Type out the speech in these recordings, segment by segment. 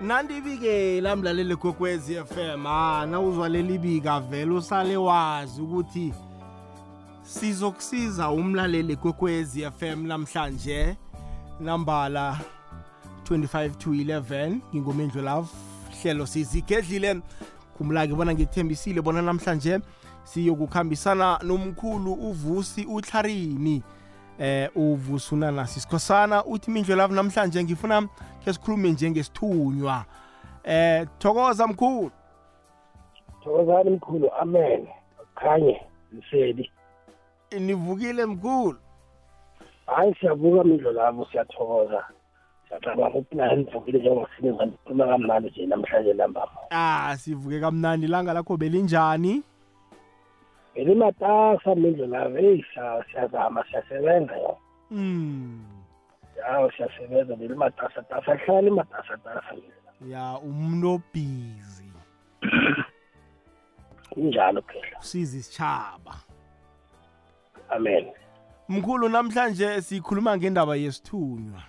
nandibike lamlaleli kokwezi FM ah nawuzwa leli bika vele usale wazi ukuthi sizokusiza umlaleli kokwezi FM namhlanje. Nambala 25 to 11 ngingomendlo love hlelo sizigedlile. Khumula-ke bona ngikuthembisile bona namhlanje siyokukhambisana nomkhulu uvusi uTlarini eh uvusuna nasi sikhosana uthi mindlo lavo namhlanje ngifuna ke sikhulume njengesithunywa. Eh thokoza mkhulu. Thokozani mkhulu amen. Khanye mseli. Nivukile mkhulu. Hayi siyavuka mindlo lavo siyathokoza. Siyacabanga ukuthi naye nivukile njengoba sininza ndikhuluma kamnandi nje namhlanje lambama. Ah sivuke kamnandi. Ilanga lakho belinjani? Belimatasa mindlo lavo eyi siyazama siyasebenza yo mm yawo siyasebenza belimatasatasa hlala imatasatasa ya umuntu obhizi. Injalo phela. Usiza isitshaba. Amen. Mkhulu namhlanje sikhuluma ngendaba yesithunywa.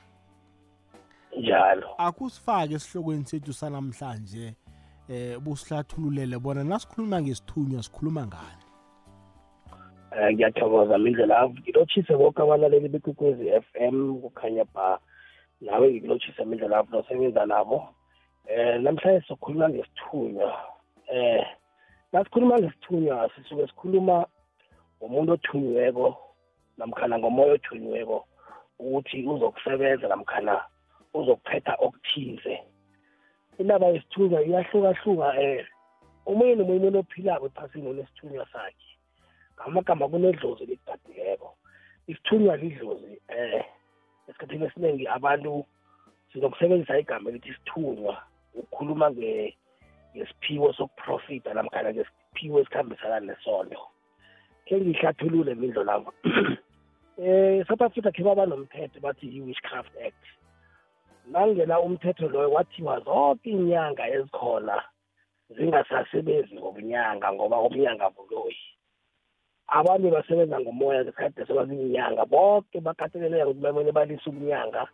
Njalo. Akusifake esihlokweni sethu sanamhlanje eh busihlathululele bona nasikhuluma ngesithunywa sikhuluma ngani? Um ngiyathokoza mindlela ngilotshise boke abalaleli bekwekwezi F M kukhanya ba nawe ngilotshise mindlela lapho nosebenza nabo. Um namhlanje sizokhuluma ngesithunywa. Um nasikhuluma ngesithunywa sisuke sikhuluma ngomuntu othunyiweko namkhana ngomoya othunyiweko ukuthi uzokusebenza namkhana uzokuphetha okuthize. Indaba yesithunywa iyahlukahluka um omunye nomunye umuntu ophilako ephasini unesithunywa sakhe. Ngamagama kunedlozi ligadileko isithunywa lidlozi eh esikhathini esiningi abantu sizokusebenzisa igama elithi isithunywa ukukhuluma ngesiphiwo sokuprofita namkhana ngesiphiwo esikhambisana nesondo ke ngihlathulule mindlo lavo eh South Africa khe baba nomthetho bathi i-witchcraft act. Nangena umthetho loyo wathiwa zonke inyanga ezikhona zingasasebenzi ngobunyanga ngoba ubunyanga buloyi. Abantu basebenza ngomoya ngesikhathi sebazinyanga bonke bakateleleka ukuthi bamele balise ubunyanga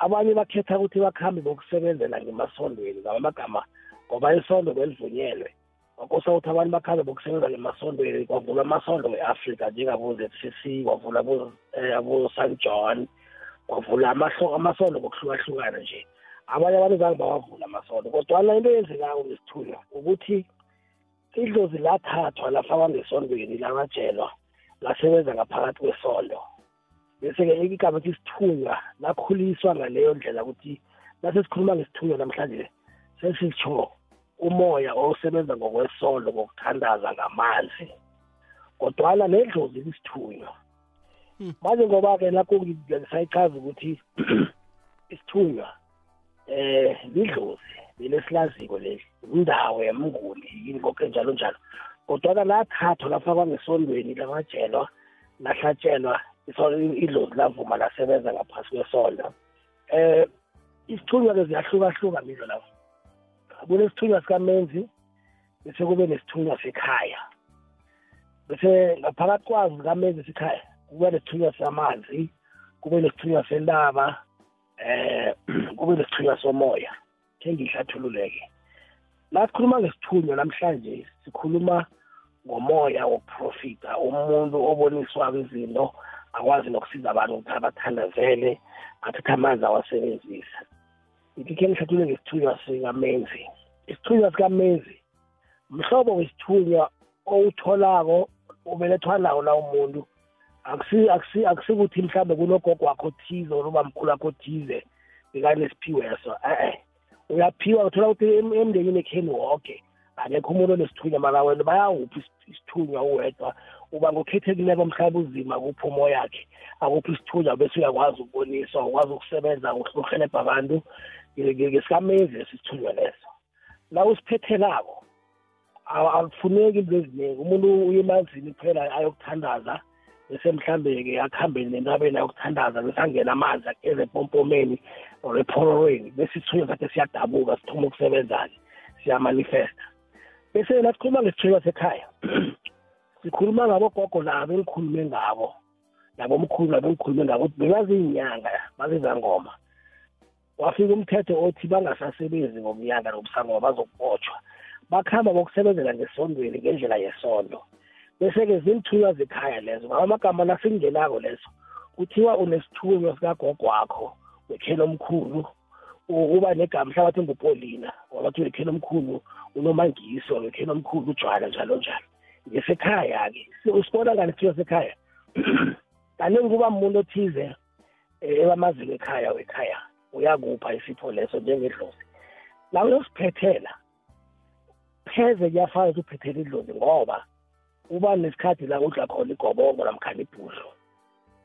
abanye bakhetha ukuthi bakhambe bokusebenzela ngemasondweni ngaba amagama ngoba isondo belivunyelwe. Kwakosa ukuthi abantu bakhambe bokusebenza ngemasondweni kwavulwa amasondo e-afrika njengabo-zcc kwavula abo-st john kwavula amasondo ngokuhlukahlukana nje. Abanye abantu zange bawavula amasondo kodwana into eyenzekako ngesithunywa ukuthi idlozi lathathwa lafakwa ngesondweni lamajelwa lasebenza ngaphakathi kwesondo bese-ke igama ethi sithunywa lakhuliswa ngaleyo ndlela ukuthi nasesikhuluma ngesithunywa namhlanje sesitsho umoya osebenza ngokwesondo ngokuthandaza ngamanzi. Kodwana nedlozi lisithunywa manje ngoba-ke lakho ngisayichaza ukuthi isithunywa eh lidlozi. Lelesilaziko leli indawo yamnguni yini konke njalo njalo. Kodwa lathathwa lafakwa ngesondweni lamajelwa lahlatshelwa idlozi lavuma lasebenza ngaphasi kwesondo eh isithunywa-ke ziyahlukahluka midlo lapho kunesithunywa sikamenzi bese kube nesithunywa sekhaya. Bese ngaphakathi kwazo zikamenzi sekhaya kube nesithunywa samanzi kube nesithunywa sentaba eh kube nesithunywa somoya. Khe ngihlathululeke la sikhuluma ngesithunywa namhlanje sikhuluma ngomoya wokuprofita umuntu oboniswako izinto akwazi nokusiza abantu ukuthi abathandazele athathe amanzi awasebenzisa ithi khe ngihlathulule ngesithunywa sikamenzi. Isithunywa sikamenzi mhlobo wesithunywa owutholako ubelethwa nawo la umuntu. Akusikuthi mhlawumbe kunogogo wakho othize or ubamkhulu wakho othize bekanesiphiweso e-e. Uyaphiwa uthola ukuthi emndenini ekheni woke akekho umuntu onesithunywa mara wena bayawuphi isithunywa uwedwa? Uba ngokhethekileko mhlawumbe uzima kuphi umoya yakhe akuphi isithunywa bese uyakwazi ukuboniswa ukwazi ukusebenza ukuhelebha abantu. Ngesikamezi lesi sithunywa leso. La usiphethelako akufuneki into eziningi. Umuntu uye emanzini kuphela ayokuthandaza. Bese mhlambe-ke akuhambeni nentabeni ayokuthandaza bese angena amanzi ageze empompomeni or ephororweni bese isithunywa sakhe siyadabuka sithoma ukusebenza-ke siyamanifesta. Bese nasikhuluma ngesithunywa sekhaya sikhuluma ngabogogo labo engikhulume ngabo nabomkhulu nabo engikhulume ngabo ukuthi bebaziyinyanga bazizangoma wafika umthetho othi bangasasebenzi ngomnyaka nobusangoma bazokubotshwa. Bakuhamba bokusebenzela ngesondweni ngendlela yesondo. Bese-ke zimthunywa zekhaya lezo ngaba amagama nasingenako lezo. Kuthiwa unesithunywa sikagogo wakho wekhelo omkhulu uba negama mhlabathi ngupolina wabathi wekhelo omkhulu unomangiso wekhelo omkhulu ujwala njalo njalo. Ngesekhaya-ke usibona ngani kuthiwa sekhaya? Kaningi kuba muntu othize ebamaziko ekhaya wekhaya uyakupha isipho leso njengedlozi. La uyosiphethela pheze kuyafana ukuthi uphethele idlozi ngoba uba nesikhathi la udla khona igobongo namkhana ibhudlo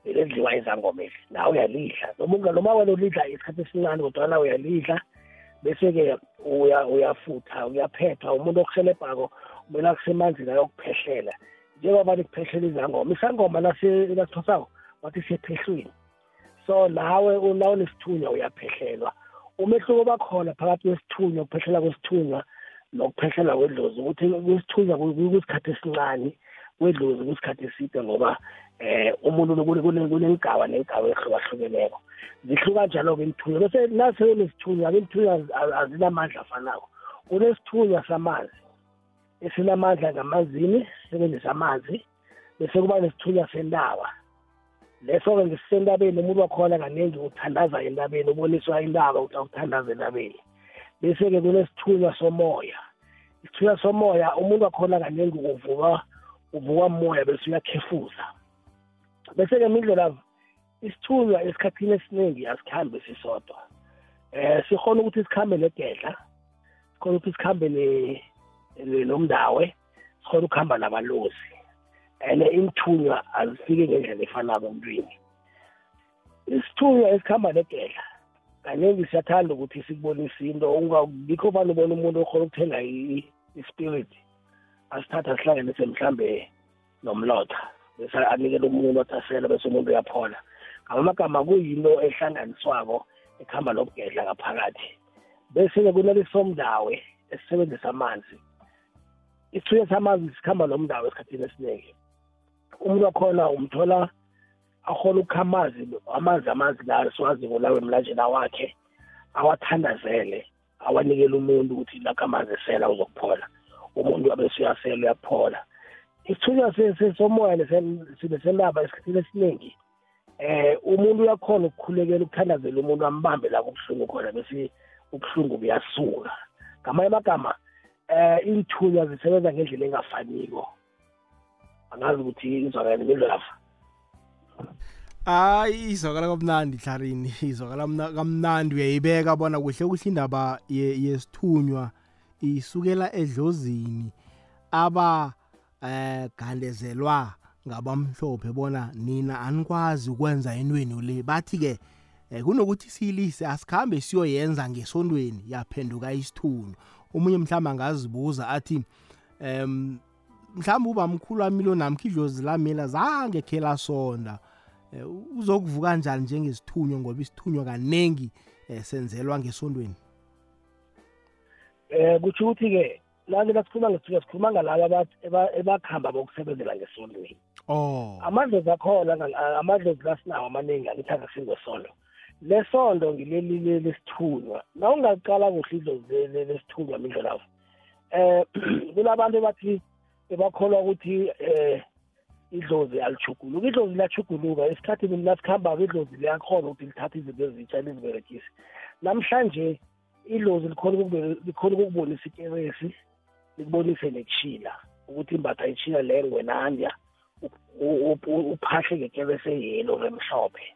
elidliwa izangomeli nawe uyalidla. Noma noma wena ulidla isikhathi esincane kodwana uyalidla bese-ke uyafutha uyaphethwa umuntu okuhelebhako kumele akusemanzini ayokuphehlela. Njengoba nikuphehlela izangoma isangoma nasithosako wathi sephehlweni so nawe una unesithunywa uyaphehlelwa umehluko bakhona phakathi kwesithunywa ukuphehlela kwesithunywa nokuphehlela kwedlozi ukuthi kwisithunywa kuyisikhathi esincane kwedlozi kuyisikhathi eside ngoba eh umuntu kunengigaba nengigaba ehlukahlukeneko zihluka njalo-ke imthunywa bese nasenesithunywa-ke imthunywa azinamandla afanako. Kunesithunywa samanzi esinamandla ngamanzini sisebenzisa amanzi bese kuba nesithunywa sentaba leso-ke ngesisentabeni umuntu wakhona kaningi uthandaza entabeni uboniswa intaba ukuthi awuthandaza entabeni. Bese-ke kunesithunywa somoya. Isithunywa somoya umuntu wakhona kaningi uvuka uvuka moya bese uyakhefuza. Bese-ke mindlela isithunywa esikhathini esiningi asikhambe sisodwa. Eh sikhona ukuthi sikhambe negedla sikhona ukuthi sikhambe nomndawe sikhona ukuhamba nabalozi. And imthunywa azifike ngendlela efanako emntwini. Isithunywa esikhamba negedla kaningi siyathanda ukuthi sikubonise into ngikho fane ubona umuntu okhona ukuthenga ispirit asithatha sihlanganise mhlambe nomlotha bese anikele umuntu othasela bese umuntu uyaphola. Ngamagama kuyinto ehlanganiswako ekuhamba nokugedla ngaphakathi. Bese-ke kunalesomndawe esisebenzisa amanzi. Isithunywa samanzi sikhamba nomndawo esikhathini esiningi umuntu wakhona umthola akhona ukukha amazi amanzi amanzi la siwaziko lawe emlanjeni wakhe awathandazele awanikele umuntu ukuthi lakho amanzi esela uzokuphola. Umuntu abese uyasela uyaphola. Isithunywa sesomoya sibe senaba esikhathini esiningi eh umuntu uyakhona ukukhulekela ukuthandazela umuntu ambambe la kubuhlungu khona bese ubuhlungu buyasuka. Ngamanye amagama eh inthunywa zisebenza ngendlela engafaniko. Angazi ukuthi izwakala ngendlelafa hayi izwakala kamnandi hlarini izwakala kamnandi. Uyayibeka bona kuhle kuhle indaba yesithunywa isukela edlozini aba eh gandezelwa ngabamhlophe bona nina anikwazi ukwenza entweni le bathi ke eh, kunokuthi siyilise asikhambe siyoyenza ngesondweni yaphenduka isithunywa. Omunye mhlawumbe angazibuza athi um mhlawumbe uba mkhulu wamilo namkho idlozi lamela zange khe lasonda. Eh, uzokuvuka kanjani njengesithunywa ngoba isithunywa kaningi eh, senzelwa ngesondweni? Eh kutsho ukuthi-ke lake lasikhuluma ngesithunywa sikhuluma ngalabo ebakuhamba bokusebenzela ngesondweni. Oh. Amadlozi akhona amadlozi lasinawo amaningi angithanga singosondo lesondo ngileli lesithunywa. Na ungaqala kuhle idlozi lesithunywa mindlelavu eh kunabantu bathi ebakholwa ukuthi eh idlozi alichuguluka idlozi liyachuguluka esikhathini nasikhamba idlozi liyakhona ukuthi lithathe izinto ezitsha liziberegise namhlanje idlozi likhona likhona ukukubonisa ikeresi likubonise nekushila ukuthi imbatha ishila lengwe nandya uphahle ngekeresi eyelo remhlophe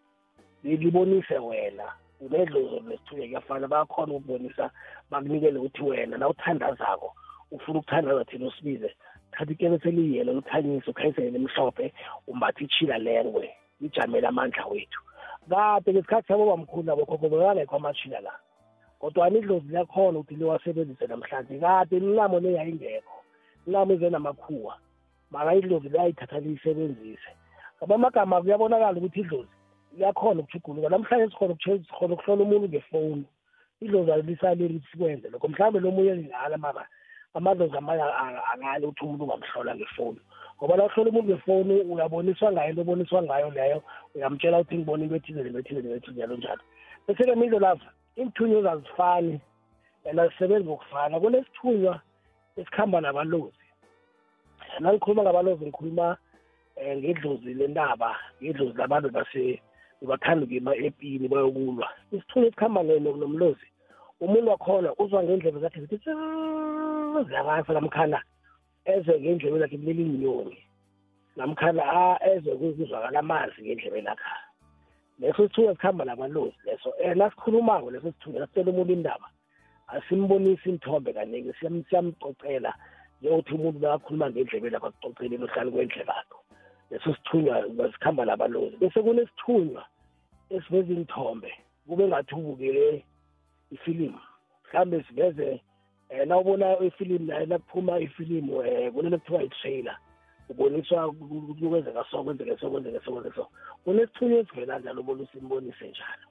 libonise wena unedlozi lesithunya kuyafana. Bayakhona ukubonisa bakunikele ukuthi wena na uthandazako ufuna ukuthandaza thina usibize thatha ikeresi eliyelo likhanyise ukhanyisele nemhlophe umbatha ichila lengwe lijamele amandla wethu. Kade ngesikhathi sabo bamkhulu nabokhokho bekangekho amachila la. Kodwa idlozi liyakhona ukuthi liwasebenzise namhlanje. Kade imincamo le yayingekho incamo eze namakhuwa maka idlozi liyayithatha liyisebenzise. Ngaba amagama kuyabonakala ukuthi idlozi liyakhona ukuchuguluka namhlanje sikhona sikhona ukuhlola umuntu ngefoni idlozi alisaleli sikwenze lokho mhlawumbe lo munye ngala mara amadlozi amanye akali ukuthi umuntu ungamhlola ngefoni. Ngoba la uhlola umuntu ngefoni uyaboniswa ngayo into oboniswa ngayo leyo uyamtshela ukuthi ngibona into ethile lento ethile lento ethile njalo njalo. Bese-ke mindlo lapha iinthunywa azifani and azisebenzi ngokufana. Kunesithunywa esikhamba nabalozi nangikhuluma ngabalozi ngikhuluma um ngedlozi lentaba ngedlozi labantu base bathanda ukuyima epini bayokulwa. Isithunywa esikhamba nomlozi umuntu wakhona uzwa ngendlebe zakhe zithi ziyakasa namkhana ezwe ngendlebe zakhe kuleli inyoni namkhana ezwe kuzwakala amazi ngendlebe lakha leso sithunywa sikhamba nabalozi leso. Um nasikhulumako leso sithunywa nasitshela umuntu indaba. Asimbonisi imithombe kaningi siyamcocela njengokuthi umuntu nakakhuluma ngendlebe lapha kucoceleni ohlali kwendlebakho leso sithunywa sikhamba nabalozi bese kunesithunywa esiveza imithombe kube ngathi ubukele ifilimu. Mhlambe siveze um nawubona ifilimu naye nakuphuma ifilimu um kunento kuthiwa i-trailer uboniswa kuyokwenzeka so kwenzeke so kwenzeke so kwenzeke so. Kunesithunywa esivela njalo ubona usimbonise njalo.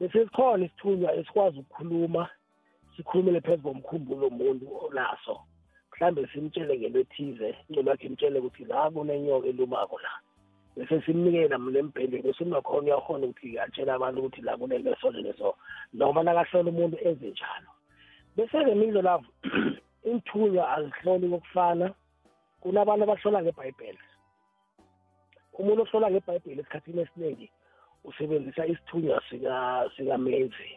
Bese sikhona isithunywa esikwazi ukukhuluma sikhulumele phezu komkhumbulo womuntu onaso mhlambe simtshele ngento ethize incolo yakhe imtshele ukuthi la kunenyoka elumako la. Bese simnikela nembhedeni bese unakhona uyakhona ukuthi atshele abantu ukuthi la kunento esole leso noma nakahlola umuntu enze njalo. Bese-ke mindlo lavo inthunywa azihloli kokufana. Kunabantu abahlola ngebhayibheli. Umuntu ohlola ngebhayibheli esikhathini esiningi usebenzisa isithunywa sikamenzi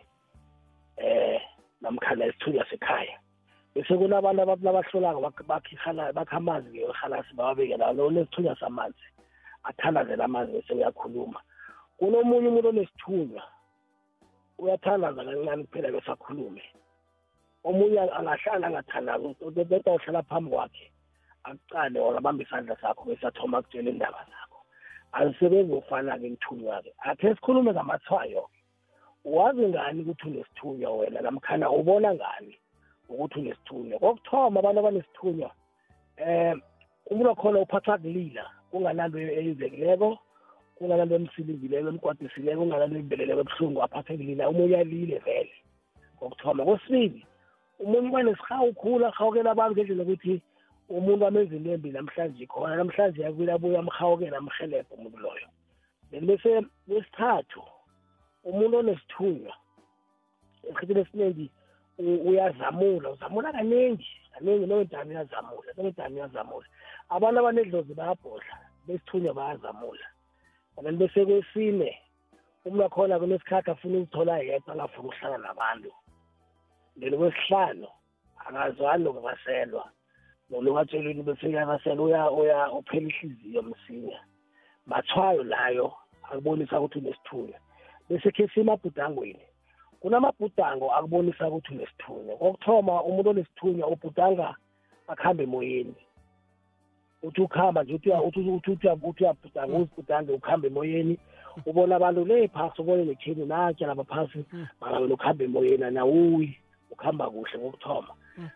eh namkhana isithunywa sekhaya. Bese kunabantu abahlolako bakha amanzi-ke ehalasi bawabeke lawo lo nesithunywa samanzi athandazela amanzi bese uyakhuluma. Kunomunye umuntu onesithunywa uyathandaza kancane kuphela bese akhulume. Omunye angahlala angathandazi kodwa uhlala phambi kwakhe akucale or abambe isandla sakho bese athoma akutshela indaba zakho. Azisebenzi ngokufana-ke ngithunywa-ke akhe sikhulume ngamathwayo-ke wazi ngani ukuthi unesithunywa wena? Namkhana ubona ngani ukuthi unesithunywa? Kokuthoma abantu abanesithunywa um umuntu wakhona uphatha kulila kungananto eyenzekileko kungananto emsilingileko emkwadisileko kungananto embeleleko ebuhlungu aphathe kulila umunye alile vele. Kokuthoma. Kwesibili umunye uba nesihawu khulu ahawukela abantu ngendlela yokuthi umuntu amenza into embi namhlanje khona namhlanje yakubuye abuye amhawukela amhelebhe umuntu loyo. Then bese kwesithathu umuntu onesithunywa esikhathini esiningi uyazamula uzamula kaningi kaningi nowendani uyazamula nowendani uyazamula. Abantu abanedlozi bayabhodla besithunywa bayazamula. And bese kwesine umuntu wakhona kunesikhathi afuna ukuthola yedwa angafuni ukuhlala nabantu. Then kwesihlanu akazwani nokubaselwa nolukatshelweni bese uya uya uphela ihliziyo msinya. Mathwayo layo akubonisa ukuthi unesithunywa. Bese khe semabhudangweni kunamabhudango akubonisa ukuthi unesithunywa. Kokuthoma umuntu onesithunywa ubhudanga akuhambe emoyeni. Uthi ukuhamba nje uthi uyabhudanga uzibhudange ukuhamba emoyeni. Ubona abantu le phasi ubone nekheni natya laba phasi bangawena ukuhamba emoyeni anawuyi. Ukuhamba kuhle kokuthoma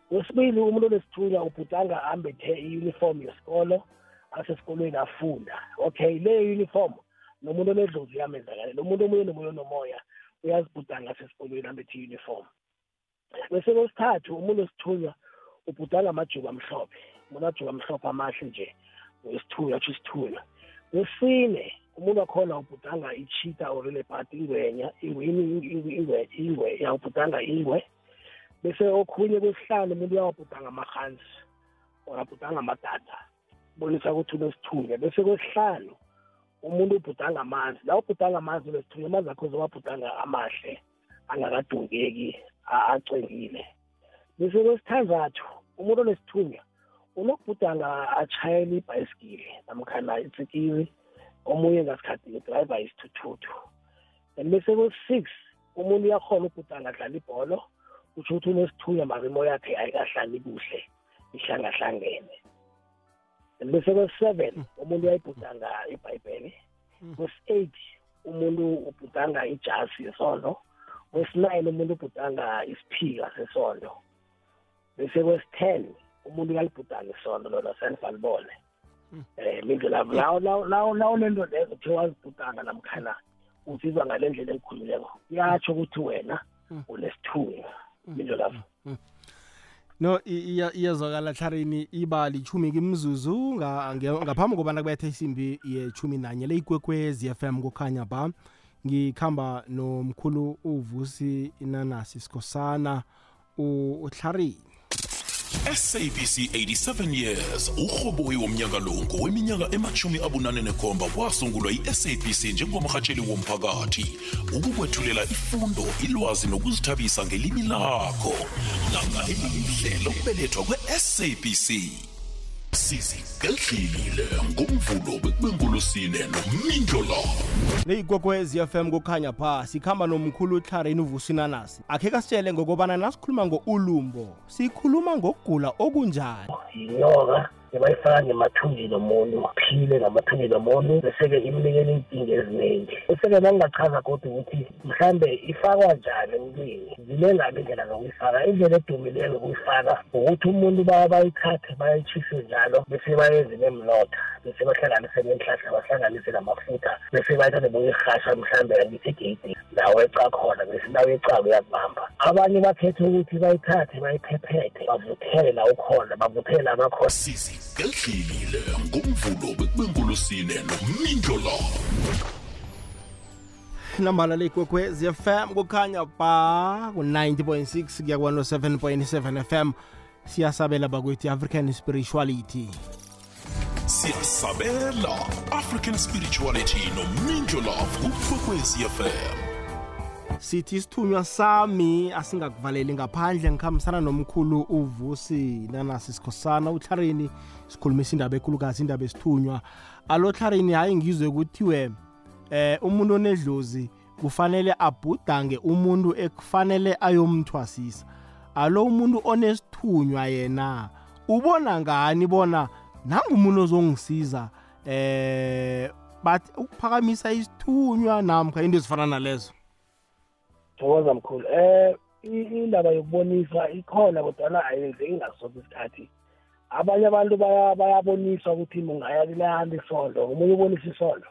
kwesibili umuntu onesithunywa ubhudanga ambethe i-uniform yesikolo asesikolweni afunda okay le uniform nomuntu onedlozi uyamenzakalela umuntu omunye nomunye onomoya uyazibhudanga asesikolweni ambethe i-uniform bese kwesithathu umuntu osithunywa ubhudanga amajuba amhlophe umuntu ajuba amhlophe amahle nje wesithunywa atsho isithunywa kwesine umuntu wakhona ubhudanga ichita or leopard ingwenya ingwe ingwe yawubhudanga ingwe bese okhunye kwesihlanu umuntu uyawabhudanga amahansi or abhudanga amadada bonisa ukuthi unesithunywa bese kwesihlanu umuntu ubhudanga amanzi la ubhudanga amanzi unesithunywa amanzi akho zowabhudanga amahle angakadungeki acengile. Bese kwesithandathu umuntu onesithunywa unokubhudanga atshayela ibhayisikili namkhana itsikiri omunye ngasikhathi driver isithuthuthu and bese kwe-six umuntu uyakhona ukubhudanga adlala ibholo kusho ukuthi unesithunywa mara imo yakhe ayikahlali kuhle ihlangahlangene bese kwesi-seven umuntu uyayibhudanga ibhayibheli. Kwesi-eight umuntu ubhudanga ijasi yesondo. Kwesi-nine umuntu ubhudanga isiphika sesondo. Bese kwesi-ten umuntu uyalibhudanga isondo lona senivalibone um mindlelabo lawo lento lezo kuthiwa wazibhudanga namkhana uzizwa ngale ndlela engikhulumileko kuyatsho ukuthi wena unesithunywa mindlelabo no iyazwakala hlarini iba lichumi kimzuzu ngaphambi kobana kubetha isimbi yechumi nanye le ikwekwezi FM kukhanya ba. Ngikhamba nomkhulu uvusi inanasi sikhosana uhlarini SABC 87 years. Uhoboyi womnyaka lo ngoweminyaka emachumi abunane nekhomba kwasungulwa i-SABC njengomhatsheli womphakathi ukukwethulela ifundo ilwazi nokuzithabisa ngelimi lakho. Langaleli ihlelo kubelethwa kwe-SABC sizigedlile ngomvulo bekube ngolosine nomindlo lawo leyigogwez FM kukhanya pha sikhamba nomkhulu uTlarini uvusinanasi akhe kasitshele ngokobana nasikhuluma ngo-ulumbo sikhuluma ngokugula okunjani? Yinyoka. Ebayifaka ngemathunjini omuntu phile ngamathunjini omuntu bese-ke imnikela iy'nkinga eziningi bese-ke nangingachaza kodwa ukuthi mhlambe ifakwa njani emntwini ziningabi indlela zokuyifaka? Indlela edumileyo zokuyifaka ukuthi umuntu bayithathe bayayitshise njalo bese bayenze nemlotha bese bahlanganise neenhlahla bahlanganise namafutha bese bayithathe boyirhasha mhlambe angithi egeyidini nawe eca khona bese nawe ecako uyakubamba abanye bakhethe ukuthi bayithathe bayiphephethe bavuthele la ukhona bavuthele abakhona sizigedlile ngomvulo bekubengulusine nomindlo lawo nambala leyigogwez FM kukhanya ba ku-90.6 kuya ku-107.7 FM siyasabela bakwethu african spirituality siyasabela african spirituality nomindlo love kukwekwezi fm sithi isithunywa sami asingakuvaleli ngaphandle ngikhambisana nomkhulu uvusi nanasi sikhosana. Uhlarini sikhulumisa indaba ekhulukazi indaba esithunywa. Alo hlarini hayi ngizwe kuthiwe eh umuntu onedlozi kufanele abhudange umuntu ekufanele ayomthwasisa alo umuntu onesithunywa yena ubona ngani bona nangumuntu ozongisiza eh bathi ukuphakamisa isithunywa namkha into ezifana nalezo. Thokoza mkhulu. Eh indaba yokubonisa ikhona kodwana ayenzeki ngasonke isikhathi. Abanye abantu bayaboniswa ukuthi ungaya kulahanda isondo omunye ubonisa isondo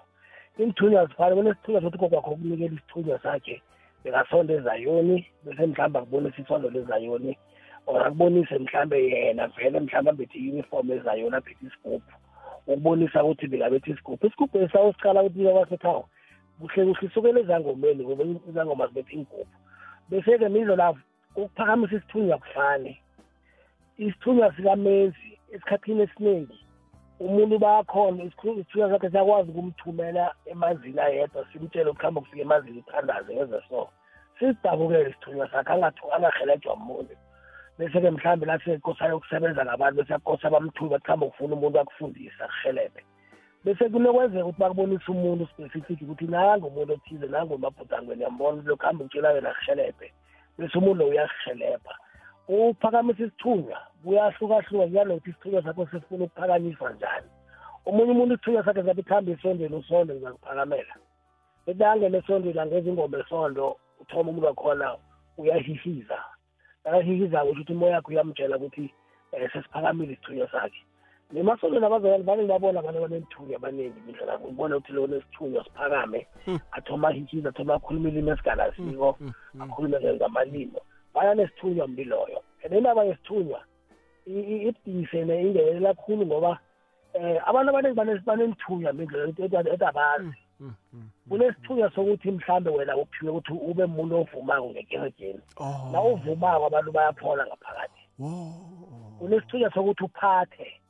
iinthunywa zifane kunesithunywa sokuthi kokwakho ukunikela isithunywa sakhe bekasonde ezayoni bese mhlawumbe akubonisa isondo lezayoni. Or akubonise mhlambe yena vele mhlawumbe ambethe i-uniform ezayoni aphethe isigubhu. Ukubonisa ukuthi bekabethe isigubhu. Isigubhu esawusicala ukuthi kwasekhaya kuhle kuhle isukela ezangomeni ngoba izangoma zibethe iingubhu bese-ke mizo lavo ukuphakamisa isithunywa kufane isithunywa sikamenzi esikhathini esiningi umuntu bayakhona isithunywa sakhe siyakwazi ukumthumela emanzini ayedwa simtshele ukuhamba kufika emanzini uthandaze ngeze so. Sisidabukele isithunywa sakhe angahelejwa muntu bese-ke mhlawumbe la sekosana ukusebenza ngabantu bese yakosa bamthuba kuhamba kufuna umuntu akufundisa akuhelebhe bese kunokwenzeka ukuthi bakubonisa umuntu specific ukuthi nangu umuntu othize nangu emabhudangweni yambona lokhu hamba utshela yena akuhelebhe bese umuntu lo uyakuhelebha uphakamisa isithunywa kuyahlukahluka kuyanokuthi isithunywa sakho sifuna ukuphakanyiswa njani. Omunye umuntu isithunywa sakhe zabe kuhamba esondweni usondo ngizakuphakamela betangene esondweni angeza ingoma esondo uthoma umuntu wakhona uyahihiza. Akahihiza kusho ukuthi umoya yakho uyamtshela ukuthi um sesiphakamile isithunywa sakhe. Nemasondweni abazalwane vane babona abantu abanenithunywa abaningi indlela ubona ukuthi lo nesithunywa siphakame athoma ahihiza athoma akhuluma ilimi esingalaziko akhulume ngamalimo bayanesithunywa mbiloyo. And indaba yesithunywa ibhise ingenelela kakhulu ngoba um abantu abaningi banenithunywa mindlela edabazi kunesithunywa sokuthi mhlambe wena uphiwe ukuthi ube muntu ovumako ngekeregeni na uvumako abantu bayaphola ngaphakathi kunesithunywa sokuthi uphathe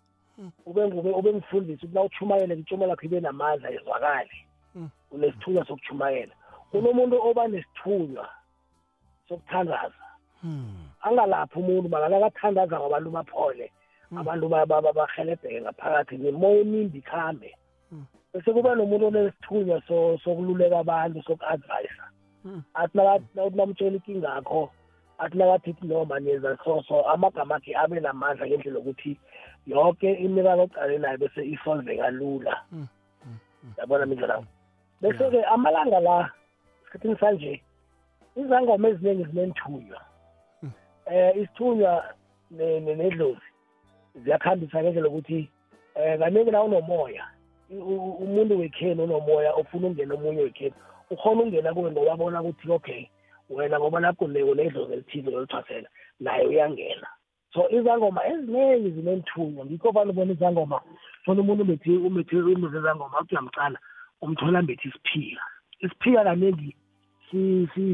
ube ngube ube mfundisi ukuthi nawuchumayele itshumo lakho ibe namandla izwakale unesithunywa sokuchumayela kunomuntu oba nesithunywa sokuthandaza angalaphi umuntu makalakathandaza kwabantu baphole abantu bahelebheke ngaphakathi nemoya emimbi ikhambe bese kuba nomuntu onesithunywa sokululeka abantu soku-advisa athi nawuthi namtshela inkinga yakho athi nakathithi noma neza so so amagama akhe abe namandla ngendlela yokuthi yonke imiraro ocale nayo bese isolveka lula yabona mindlela bese-ke amalanga la esikhathini sanje izangoma eziningi zinenthunywa. Eh isithunywa nedlozi ziyakhambisa ngendlela ukuthi eh kaningi la unomoya umuntu wekheni onomoya ofuna ukungena omunye wekheni ukhona ukungena kuwe ngoba abona ukuthi okay wena ngoba lapho nedlozi elithize lolithwasela naye uyangena. So izangoma eziningi zinenthunywa ngikho vane ubona izangoma fona umuntu umethe umethe umuze izangoma uthi uyamcala umthola mbethe isiphila. Isiphika kaningi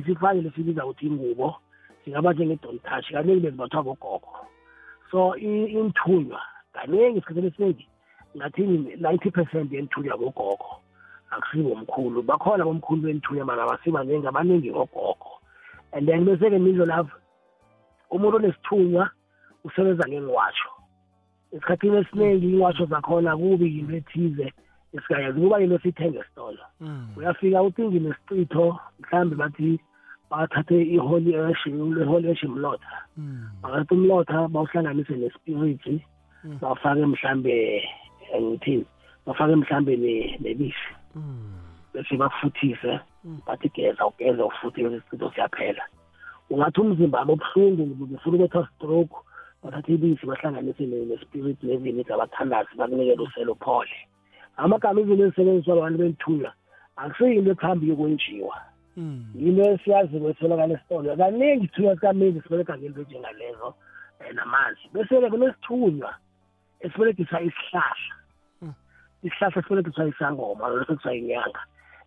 sifake lesibiza ukuthi ingubo. Singaba njenge-don touch kaningi bezibathwa bogogo. So inthunywa kaningi isikhathini esiningi ngathi ninety percent yenthunywa bogogo akusibo omkhulu. Bakhona bomkhulu benthunywa mara basibaningi abaningi ogogo and then bese-ke mindlo lapho umuntu onesithunywa usebenza ngengwatsho esikhathini esiningi ingwatsho zakhona kubi yinto ethize. Esikayazi kuba yinto siyithenge esitolo. Mm. uyafika ucingi nesicitho mhlawumbe bathi bathathe i-holy ash i-holy ash imlotha Mm. bathatha umlotha bawuhlanganise nespirit Mm. bawufake mhlambe ngithini bafake mhlambe ne- nebisi. Mm. bese bakufuthise Mm. bathi geza ugeze ufuthise isicitho siyaphela. Ungathi umzimba wami obuhlungu ngifuna ukubetha stroke bathatha ibisi bahlanganise ne- nespirit nevinika bathandazi bakunikele usele uphole. Amagama izinto ezisebenziswa abantu benthunywa akusiyinto ekuhambi yokwenjiwa Mm. yinto esiyazi kwetholakala esitolo. Kaningi isithunywa sikamezi siboleka ngento njengalezo um namanzi. Bese-ke kunesithunywa esibolekisa isihlahla. Isihlahla esibolekiswa isangoma leso kuthiwa inyanga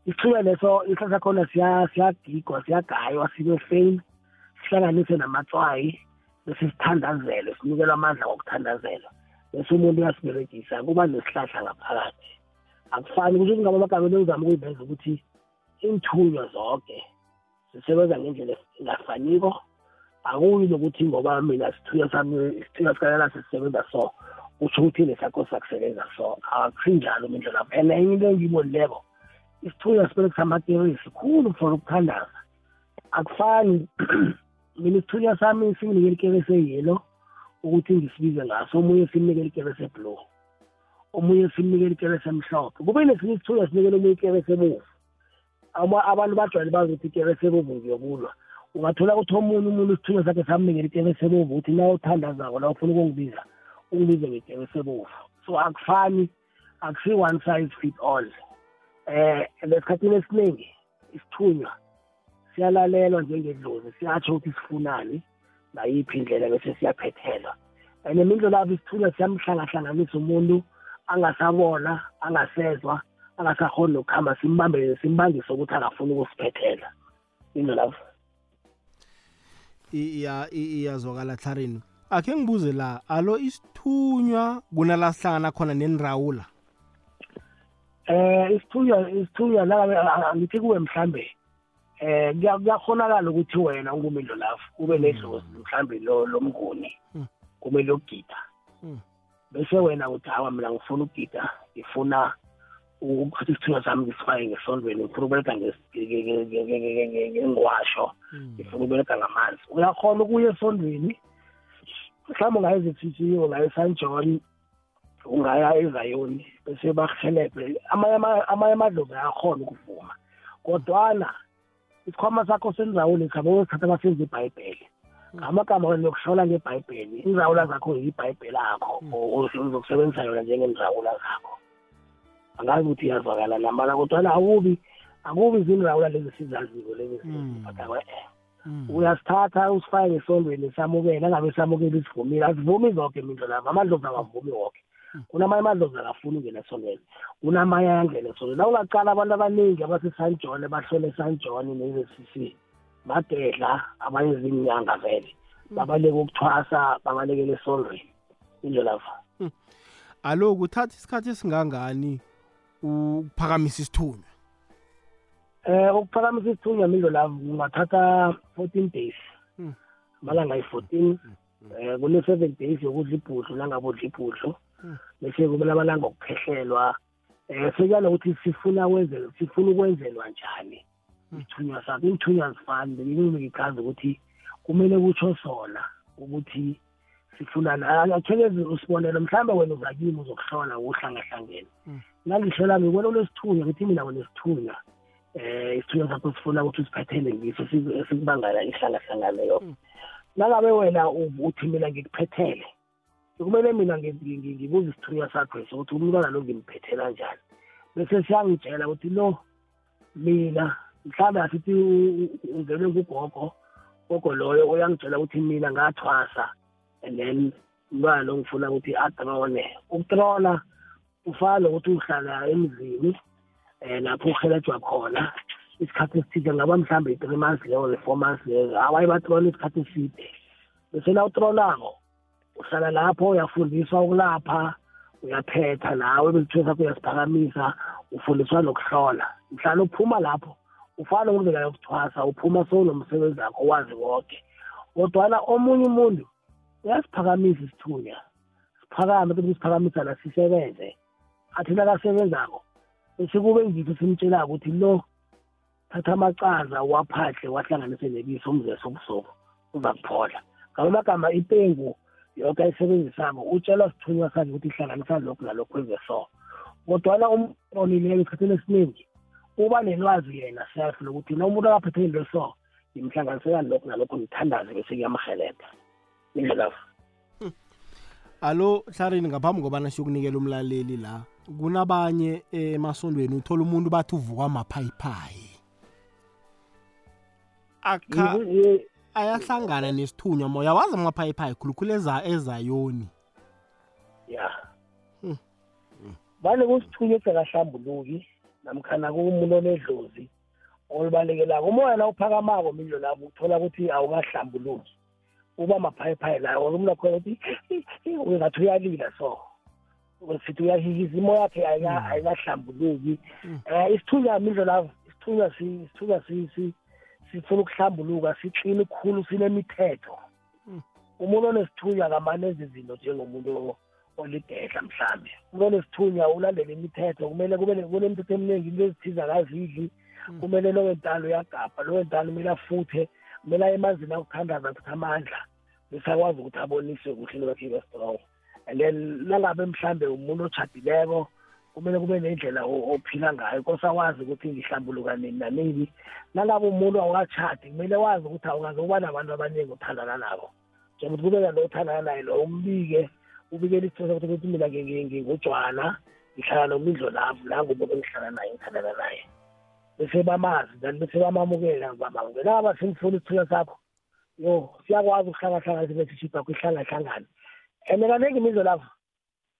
isithunywa leso isihlahla khona siya- siyagigwa siyagaywa sibe fame sihlanganise namatswayi bese sithandazelwe sinikelwa amandla ngokuthandazela. Bese umuntu uyasiberegisa kuba nesihlahla ngaphakathi. Akufani kusho ukuthi ngaba amagameni engizama ukuyiveza ukuthi inthunywa zonke zisebenza ngendlela engafaniko akuyi nokuthi ngoba mina sithunywa sami isithunywa sikalala sisisebenza so utsho ukuthi nesakho sakusebenza so akusinjalo mindlela lapho and enye into engiyibonileko isithunywa siberekisa amaterisi khulu for ukuthandaza. Akufani mina isithunywa sami singinike ikerese yelo ukuthi ngisibize ngaso. Omunye simnikele ikerese blue omunye simnikele ikerese emhlophe. Kube nesinye isithunywa sinikele omunye ikerese ebovu. Ama- abantu bajwayele bazi ukuthi ikerese ebovu ngiyobulwa. Ungathola ukuthi omunye umuntu isithunywa sakhe samnikela ikerese ebovu ukuthi na uthandazako la ufuna ukungibiza ungibize ngekerese ebovu so akufani akusi one size fit all. Eh lesikhathini esiningi isithunywa siyalalelwa njengedlozi siyatsho ukuthi sifunani nayiphi indlela bese siyaphethelwa. And imindlo lapho isithunywa siyamhlangahlanganisa umuntu angasabona angasezwa angasakhoni nokuhamba simbambele simbangise ukuthi akafuni ukusiphethela indlo lapho iyazwakala tlarini. Akhe ngibuze la alo isithunywa kunala sihlangana khona nenrawula eh isithunywa isithunywa la angithi kuwe mhlambe eh kuya- kuyakhonakala ukuthi wena ungumindlo lapho ube nedlozi mhlambe lo lomnguni Mm. kumele ukugida Mm. bese wena uthi hawa mina ngifuna ukugida ngifuna ukuthi isithunywa sami ngisifake ngesondweni ngifuna ukubereka ngengwasho Mm. ngifuna ukubereka ngamanzi uyakhona ukuya esondweni mhlawumbe ungaya ezithithiyo ungaya esan john ungaya ezayoni bese bakuhelebhe amanye ama- amanye amadlozi ayakhona ukuvuma. Kodwana isikhwama sakho senzawulo sikhabe wesikhathi abasenza ibhayibheli. Ngamagama wena yokuhlola ngebhayibheli inzawula zakho yibhayibheli akho uzokusebenzisa yona njengenzawula zakho. Angazi ukuthi iyazwakala nambala kodwana akubi akubi izinrawula lezi sizaziko lezi Mm. siphatha kwe-e Mm. Uyasithatha usifake esondweni samukele angabe samukele isivumile azivumi zonke mindlo lapho amadlozi awavumi woke. Kunamanye amadlozi akafuni ungena esondweni. Kunamanye ayangena esondweni. Na ungaqala abantu abaningi abasesan john bahlole esan john ne-c badedla abanye zinyanga vele. Babaleka ukuthwasa babalekele esondweni. Indlo lapho alo kuthatha isikhathi esingangani ukuphakamisa isithunywa? Eh ukuphakamisa isithunywa mindlo lapho kungathatha fourteen days. Mm. amalanga ayi-fourteen eh kune-seven days yokudla ibhudlu nangabudla ibhudlu. Mm. bese kube lamalanga okuphehlelwa eh sekuyanokuthi sifuna wenze sifuna ukwenzelwa njani? Isithunywa sakho iinthunywa zifani bengichaza ukuthi kumele kutsho sona ukuthi sifunani akhekeze usibonelo mhlawumbe wena uzakini uzokuhlola uhlangahlangene Mm. nangihlola ngibona unesithunywa ngithi mina unesithunywa eh isithunywa sakho sifuna ukuthi usiphethele ngiso siku- esikubangela ihlangahlangane Mm. nangabe wena uthi mina ngikuphethele kumele mina ngi- ngi- ngi- ngibuze isithunywa sakho ukuthi umntwana lo ngimphethela njani? Bese siyangitshela ukuthi lo mina mhlawumbe asithi ungenwe ngugogo gogo loyo uyangitshela ukuthi mina ngathwasa and then umntwana lo ngifuna ukuthi adrone ukutrona kufana nokuthi uhlala emzini. Um lapho uhelejwa khona isikhathi esithile ngaba mhlawumbe i-three months leyo le-four months leyo awaye batrola isikhathi eside. Bese na utrolako uhlala lapho uyafundiswa ukulapha uyaphetha nawe besithiyo sakho uyasiphakamisa ufundiswa nokuhlola. Mhlawumbe uphuma lapho ufana ngendlela yokuthwasa uphuma sowunomsebenzi wakho wazi wonke kodwana omunye umuntu uyasiphakamisa isithunya siphakame kuthi siphakamisa la sisebenze athi nakasebenzako bese kube ngitho simtshelako ukuthi lo thatha amacaza waphahle wahlanganise nebisi umzese obusuku uza kuphola ngalo magama ipengu yonke ayisebenzisako utshelwa sithunywa sakhe ukuthi ihlanganisa lokhu nalokhu kwenze so kodwana umuntu onileyo esikhathini esiningi uba nelwazi yena self lokuthi na umuntu akaphethe into so ngimhlanganisela lokhu nalokhu ngithandaze bese kuyamhelebha indlela alo hlarini ngaphambi kobana siyokunikela umlaleli la kunabanye emasondweni uthola umuntu bathi uvukwa maphayiphayi akha ayahlangana nesithunywa moya. Wazi amaphayiphayi khulukhulu eza ezayoni? Ya. Hmm. vane kusithunywa esingakahlambuluki namkhana kuwumuntu onedlozi olubalekelako umoya na uphakamako mindlo lapho uthola ukuthi awukahlambuluki. Uba maphayiphayi lawo umuntu akhona ukuthi ungathi uyalila so. Sithi uyahihiza imo yakhe ayika- ayikahlambuluki um isithunywa mindlo lapho isithunywa si- isithunywa si- si- sifuna ukuhlambuluka siklini khulu sinemithetho. Mm. umuntu onesithunywa akamane ezi zinto njengomuntu olidedla mhlambe. Umuntu onesithunywa ulandele imithetho kumele kube ne- kunemithetho eminingi into ezithiza akazidli. Kumele lowo ntalo uyagabha lowo ntalo kumele afuthe kumele aye emanzini akuthandaza athathe amandla. Bese akwazi ukuthi aboniswe kuhle lokakhe ibe-strong and then nangabe mhlambe umuntu ochadileko kumele kube nendlela o- ophila ngayo kose awazi ukuthi ngihlambuluka nini nanini. Nangabe umuntu awukatshadi kumele wazi ukuthi awungaze uba nabantu abaningi othandana nabo. Njengokuthi kube nalo othandana naye lo umbike ubikele isitho sakho ukuthi mina ngi- ngi- ngingujwana ngihlala nomindlo lapho la ngumuntu engihlala naye ngithandana naye. Bese bamazi then bese bamamukela bamamukela aba sengifuna isithunya sakho. Yo siyakwazi ukuhlangahlangana sibe sishibha kwihlangahlangane and kaningi imizwe lapho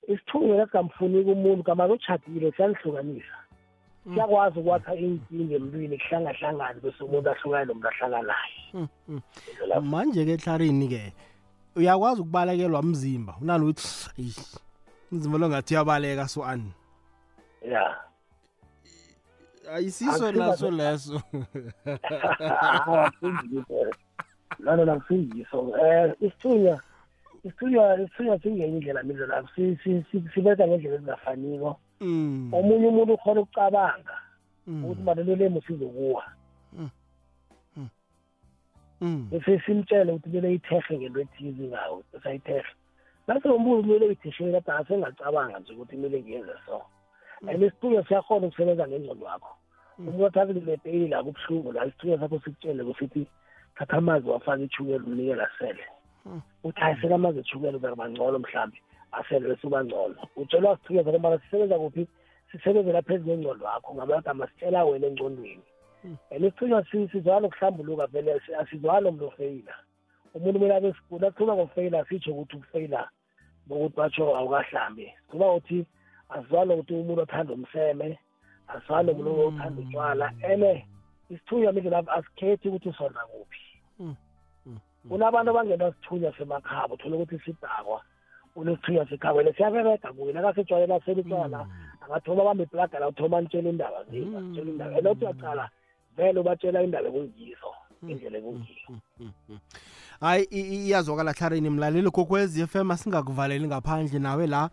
isithunywa esingamfuniki umuntu kamaze utshadile siyanihlukanisa Mm. siyakwazi ukwakha inkinga emntwini kuhlangahlangane bese umuntu ahlukane nomuntu ahlala naye Mm, mm. Manje-ke hlarini-ke uyakwazi ukubalekelwa mzimba unanokuthi "Eish, umzimba lo ngathi uyabaleka so ani? Ya. Ayisiso naso leso. Nano nakusingiso um isithunywa isithunywa singenye indlela mindlo lapho Si- si- si- sibetha ngendlela ezingafaniko. Mm, omunye umuntu ukhona ukucabanga mm, ukuthi malelo lemo sizokuwa mm, bese simtshele ukuthi kumele ithehe ngento ethize ngawo bese ayitehe nase umbuzo kumele uyitheshele kade asengacabanga nje ukuthi kumele ngiyenze so. And isithunywa siyakhona ukusebenza ngengqondo yakho. Umuntu athathi lebheyili la kubuhlungu la isithunywa sakho sikutshele kusithi thatha amanzi wafake ithukela umnikela sele. Uthi hayi sele amanzi ethukela uzaba ngcono mhlawumbe asele bese uba ngcono. Utshelwa sithunywa sakho mara sisebenza kuphi? Sisebenze laphezu ngengqondo yakho ngamagama sitshela wena engqondweni Mm. and isithunywa si- sizwana nokuhlambuluka vele si- asizwani nomuntu ofeyila umuntu kumele abe sikhulu akhuluma ngokufeyila asitsho ukuthi ukufeyila bokuthi batsho awukahlambi. Sikhuluma ukuthi asizwani nokuthi umuntu othanda umseme asizwani nomuntu othanda utshwala ene isithunywa mindlu lapho asikhethi ukuthi usonda kuphi. Kunabantu abangena sithunywa semakhabo uthole ukuthi sidakwa unesithunywa sekhabo. Ene siyaberega kuye nakasejwayela selitshwala angathoma abambe iplaga la uthoma nitshela indaba zima Mm. tshela indaba. Ene uthi uyaqala vele ubatshela indaba ekungizo indlela ekungiyo Mm, mm, mm. hayi i- i- iyazwakala hlarini mlaleli kokwez f m asingakuvaleli ngaphandle nawe la.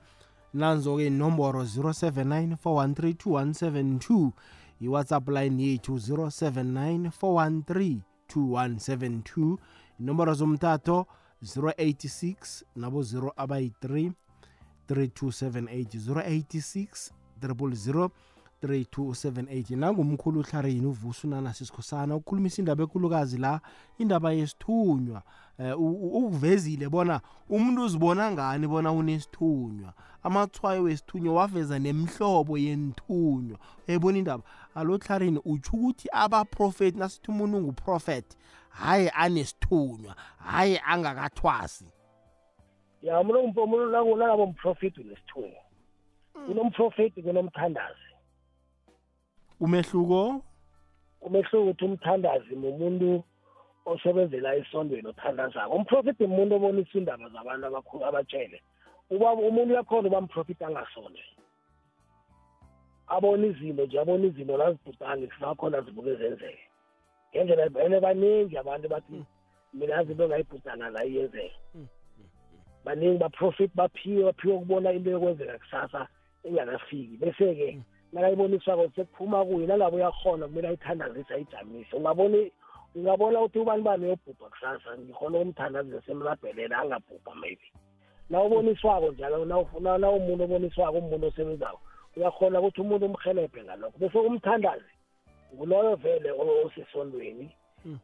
Nanzo-ke inomboro 079 413 2172 iwhatsapp line yethu 079 413 2172 inomboro zomtato 086 nabo 0 abayi-3 3278 086 000 3278 nangumkhulu uhlarini uvusa unana sisikhosana ukhulumisa indaba ekulukazi la indaba yesithunywa. Eh, u- u- ukuvezile bona umuntu uzibona ngani bona unesithunywa? Amathwayo wesithunywa waveza nemhlobo yenithunywa uyayibona indaba? Alo hlarini utsho ukuthi abaprofeti nasithi umuntu unguprofeti hayi anesithunywa. Hayi angakathwasi. Ya umuntu umuntu nangabe umprofiti unesithunywa kunomprofiti kunomthandazi umehluko? Umehluko ukuthi umthandazi mumuntu osebenzela esondweni othandazako. Umprofiti umuntu obonisa indaba zabantu abakhulu abatshele uba umuntu uyakhona uba mprofiti angasondwe abona izinto nje abona izinto nazibhutane kusakhona zibuke zenzeke. Ngendlela ene baningi abantu bathi mina yazi into ngayibhutana la iyenzeka. Baningi baprofit baphiwe baphiwe ukubona into yokwenzeka kusasa engakafiki bese-ke nakayiboniswako sekuphuma kuye nangabe uyakhona kumele ayithandazise ayijamise. Ungabona ngingabona ukuthi ubani bani uyobhubha kusasa ngikhona ukumthandazisa semlabhelela angabhubha maybe. Na uboniswako njalo na umuntu oboniswako umuntu osebenzako uyakhona ukuthi umuntu umhelebhe ngalokho. Bese umthandazi nguloyo vele osesondweni um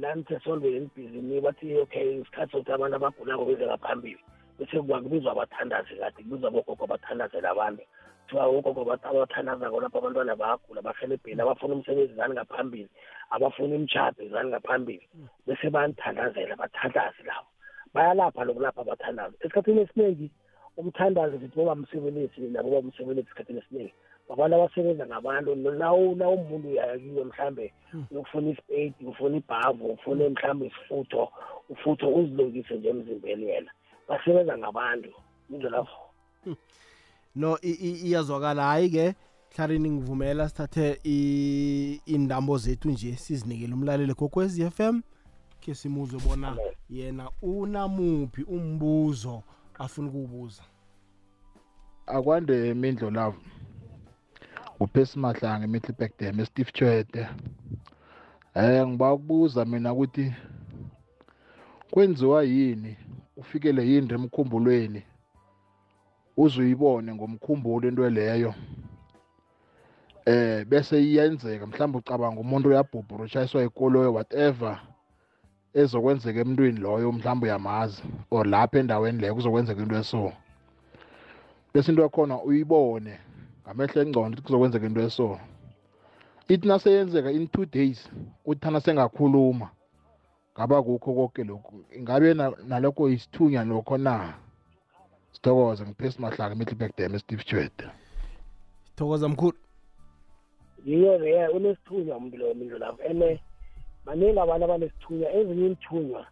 nanisesondweni elibhizini bathi okay isikhathi sokuthi abantu abagulako beze ngaphambili. Bese kubizwa abathandazi kade kubizwa abogogo abathandazela abantu. Kuthiwa ogogo abathandazako lapho abantwana bayagula bahelebheni abafuna umsebenzi zani ngaphambili abafuna imtshado zani ngaphambili. Bese bayanthandazela bathandazi labo. Bayalapha lokulapha abathandazi esikhathini esiningi umthandazi sithi boba msebenzi nabo ba msebenzi esikhathini esiningi babantu abasebenza ngabantu nawumuntu uyakiwe mhlambe uyokufuna isipedi ufuna ibhavu ufune mhlambe isifutho ufutho uzilungise nje emzimbeni yena. Basebenza ngabantu indlela no iyazwakala. Hayi-ke hlarini ngivumela sithathe indambo zethu nje sizinikele umlaleli kokwezi FM ke simuzwe bona yena unamuphi umbuzo afuna ukuwubuza. Akwande mindlo lavo uphesi mahlanga emiddleburg dam esteve chwede eh ngiba ukubuza mina ukuthi kwenziwa yini? Ufikele yini emkhumbulweni? Uzuyibone ngomkhumbulo into leyo. Eh bese iyenzeka mhlawumbe ucabanga umuntu uyabhubhura ushayiswa ikoloyo whatever ezokwenzeka emntwini loyo mhlawumbe uyamazi or lapha endaweni leyo kuzokwenzeka into eso. Bese into yakhona uyibone. Ngamehlo engcondo ukuthi kuzokwenzeka into eso. Ithi naseyenzeka in two days uthi thana sengakhuluma. Ngaba kukho konke lokhu. Ingabe nalokho isithunya lokho na? Sithokoze ngiphesi mahlaka emiddleburg dam steve chwede thokoza mkhulu. Yiyo le unesithunywa umuntu loyo mindlo lapho ene baningi abantu abanesithunywa ezinye iinthunywa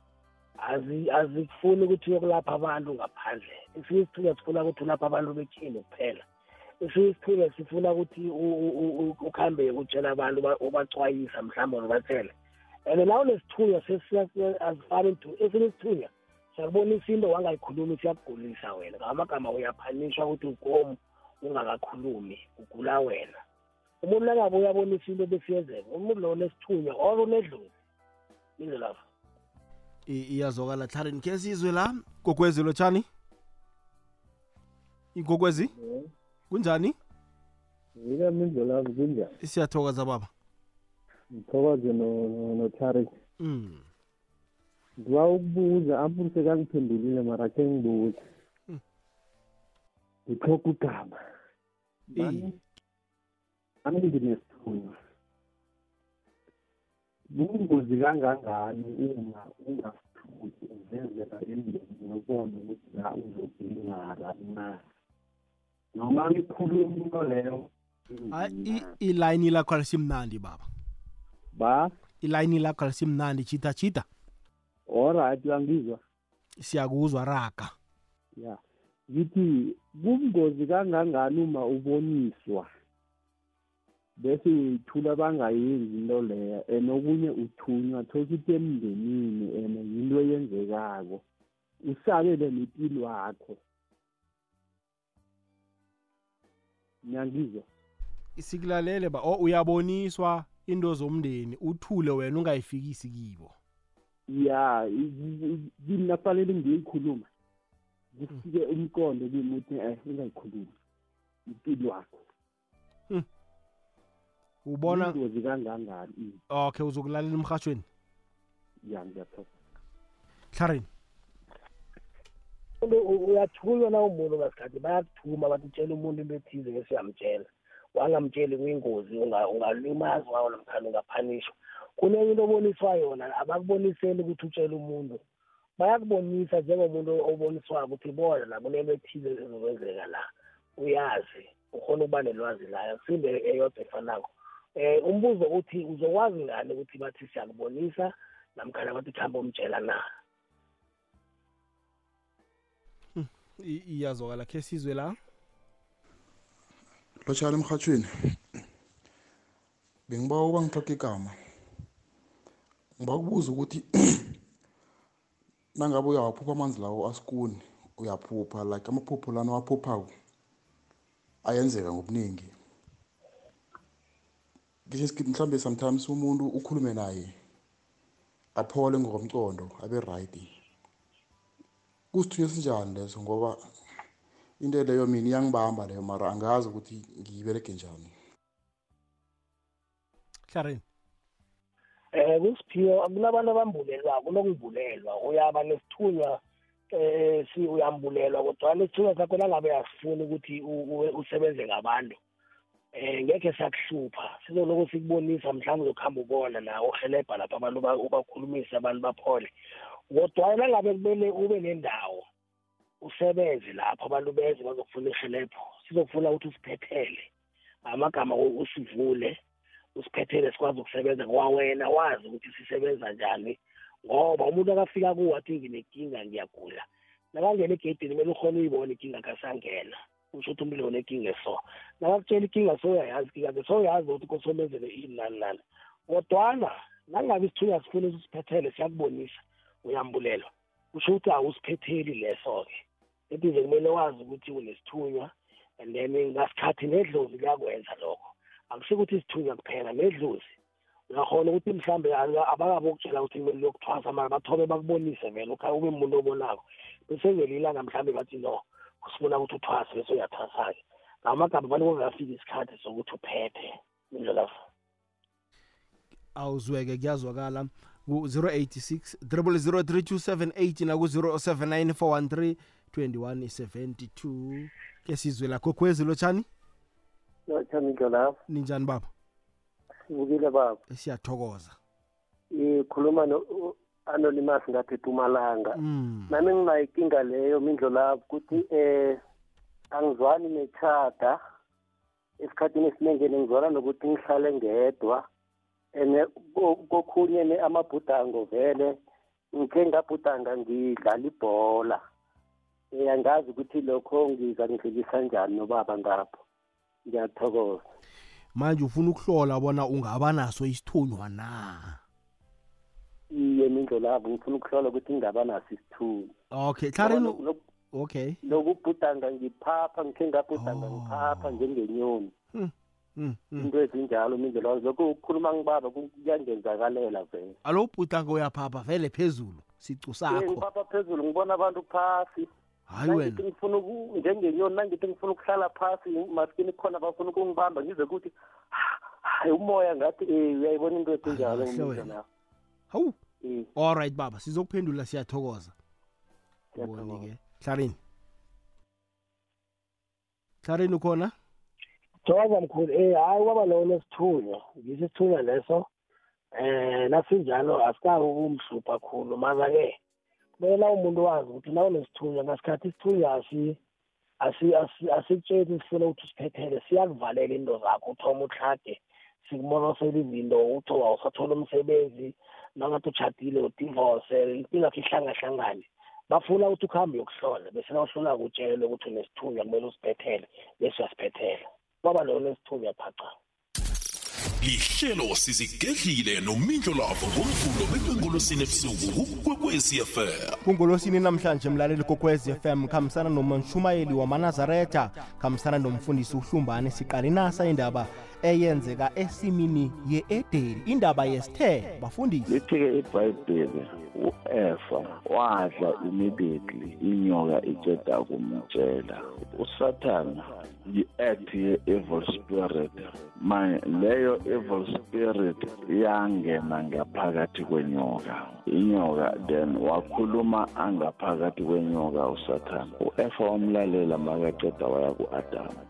azifuni ukuthi uyokulapha abantu ngaphandle. Esinye isithunywa sifuna ukuthi ulapha abantu bekhini kuphela. Isithunywa sifuna ukuthi ukuhambe utshela abantu ubacwayisa mhlawumbe ubatshele and nawe nesithunywa azifani two esinye isithunywa siyakubonisa into wangayikhulumi siyakugulisa wena. Ngamagama uyaphanishwa ukuthi ugomu ungakakhulumi ugula wena. Umuntu nangabe uyabonisa into besiyenzeka umuntu lo nesithunywa or unedlozi. Indle lapho? Iyazwakala. Hlarini khe sizwe la? Gogwezi lotshani igogwezi kunjani? Yike mindlo lapho kunjani? Siyathokoza baba. Ngithokoze notarik mm. ngiba ukubuza ampuru sekangiphendulile mara khe ngibuza ngithoga ugama ami nginesithunywa? Bungozi kangangani uma ungasithuki uvezela emndeni ubone ukuthi la uzogilingara na? Noma ngikhuluma into leyo ilayini lakho alisimnandi baba. Ba? Ilayini lakho alisimnandi chita chita alright uyangizwa? Siyakuzwa raga. Ya. Ngithi kubungozi kangangani uma uboniswa? Bese uyithula bangayenzi into leyo and okunye uthunywa thokuthi emndenini and yinto eyenzekako. Usabele nempilo wakho ngiyangizwa sikulalele ba oh, uyaboniswa into zomndeni uthule wena ungayifikisi kibo. Ya kimi nafanele ngiyikhuluma kufike umqondo kimi uthi eh ungayikhulumi impilo wakho. Ubona ingozi kangangani? Okay uzokulalela emhatshweni ya ngiyathoka hlarini uyathunywa na umuntu ngasikhathi? Bayakuthuma bathi tshela umuntu into ethize bese uyamtshela. Wangamtsheli kuyingozi ungalimazwa namkhani ungaphanishwa kunenye into oboniswa yona abakuboniseli ukuthi utshele umuntu. Bayakubonisa njengomuntu oboniswayo ukuthi bona la kunento ethize ezokwenzeka la. Uyazi ukhona ukuba nelwazi layo kusinde eyodwa efanako. Eh umbuzo uthi uzokwazi ngani ukuthi bathi siyakubonisa namkhana bathi kuhamba umtshela na? Iyazwakala khe sizwe la? Lotshani emhathweni bengiba uba ngithoka igama. Ngiba kubuza ukuthi nangabe uyawaphupha amanzi lawo asikuni uyaphupha like amaphupho lana owaphuphako ayenzeka ngobuningi ngisho isikithi mhlawumbe sometimes umuntu ukhulume naye aphole ngokomcondo abe right. Kusithunywa esinjani leso? Ngoba into leyo mina iyangibamba leyo mara angazi ukuthi ngiyibereke njani. Sharon eh kusiphiwo kunabantu abambulelwa kunokuvulelwa uyaba nesithunywa eh si uyambulelwa kodwa lesithunywa sakho nangabe asifuni ukuthi u- u- usebenze ngabantu eh ngeke sakuhlupha. Sizoloku sikubonisa mhlawumbe uzokuhamba ubona nawe uhelebha lapha abantu ba- ubakhulumise abantu baphole. Kodwa nangabe kumele ube nendawo usebenze lapho abantu beze bazokufuna ihelebho sizokufuna ukuthi usiphethele amagama u- usivule usiphethele sikwazi ukusebenza kwawena wazi ukuthi sisebenza njani ngoba umuntu akafika kuwe athi nginenkinga ngiyagula. Nakangena egedini kumele ukhona uyibona inkinga kasangena usho ukuthi umuntu unenkinga eso. Nakakutshela inkinga soyayazi inkinga ke soyazi ukuthi kosomenzele ini nani nani. Kodwana nangabe isithunywa sifuna ukuthi usiphethele siyakubonisa. Uyambulelwa. Kusho ukuthi awusiphetheli leso-ke etize kumele wazi ukuthi unesithunywa and then ngasikhathi nedlozi liyakwenza lokho. Akusho ukuthi isithunywa kuphela nedlozi. Uyakhona ukuthi mhlambe abakabe ukutshela ukuthi kumele lokuthwasa mara bathobe bakubonise vele ukha ube umuntu obonako. Bese ngelilanga mhlambe bathi no sifuna ukuthi uthwase bese uyathwasa-ke. Ngamagama abantu kungafika isikhathi sokuthi uphethe indlela awuzweke kuyazwakala. Ku-086 00327 naku-079 2172 ke sizwe lakho khwezi lotshani? Chamindlo lapho ninjani baba? Sibukile baba. Siyathokoza. Ikhuluma no u- anonymous ngathi Mpumalanga mm. nami nginayo inkinga leyo mindlo lapho ukuthi eh angizwani nechata esikhathini esiningi ngizwana nokuthi ngihlale ngedwa. Ene ko- kokhunye ne amabhudango vele ngikhe ngabhudanga ngidlala ibhola. Eh angazi ukuthi lokho ngizanidlulisa njani nobaba ngapho. Ngiyathokoza. Manje ufuna ukuhlola bona ungaba naso isithunywa na? Iye mindlo labo ngifuna ukuhlola ukuthi ngingaba naso isithunywa. Okay hlarini Lokhu- okay. lokubhudanga ngiphapha ngikhe ngabhudanga Oh. ngiphapha njengenyoni. Mm, mm. Into ezinjalo mindlela lokho ukukhuluma ngibaba ku- kuyangenzakalela vele. Alo ubhutanga uyaphapha vele phezulu sicu Eh, sakho ngiphapha phezulu ngibona abantu phasi. Hayi nangithi wena. ngifuna uku- njengenyoni nangithi ngifuna ukuhlala phasi maskini khona bafuna ukungibamba ngize ukuthi hayi umoya ngathi eh uyayibona into ezinjalo Hayi, kahle wena. mindlela hawu. Eh. Alright baba sizokuphendula siyathokoza. Ngiyathokoza. uboni-ke hlarini hlarini ukhona? Thokoza mkhulu eh hayi kwaba lo nesithunywa ngisho isithunywa leso eh nasinjalo asikabi ukumhlupha khulu maza-ke kumele umuntu wazi ukuthi na unesithunywa ngasikhathi isithunywa asi asi- asi- asikutsheli sifuna ukuthi usiphethele siyakuvalela into zakho uthoma uhlage sikumorosela izinto uthi awusathola umsebenzi nangathi utshadile udivorce yakho ihlangahlangane bafuna ukuthi ukuhambe uyokuhlola bese nawuhlola kutshelwe ukuthi unesithunywa kumele usiphethele bese uyasiphethela kwaba lo nesithunywa phaca. Lihlelo sizigedlile nomindlo lavo ngomvulo bekwengolosini ebusuku kukwekwecfm kungolosini namhlanje mlaleli kokwez fm khambisana nomanshumayeli wamanazaretha khambisana nomfundisi uhlumbane siqala inasa indaba eyenzeka esimini ye-edeni indaba yesithe bafundisi. Lithi-ke ibhayibheli u-efa wadla immediately inyoka iceda kumtshela usathana yi-act ye-evil spirit. Manje leyo evil spirit yangena ngaphakathi kwenyoka. Inyoka then wakhuluma angaphakathi kwenyoka usathana u-efa wamlalela makaceda waya ku-adamu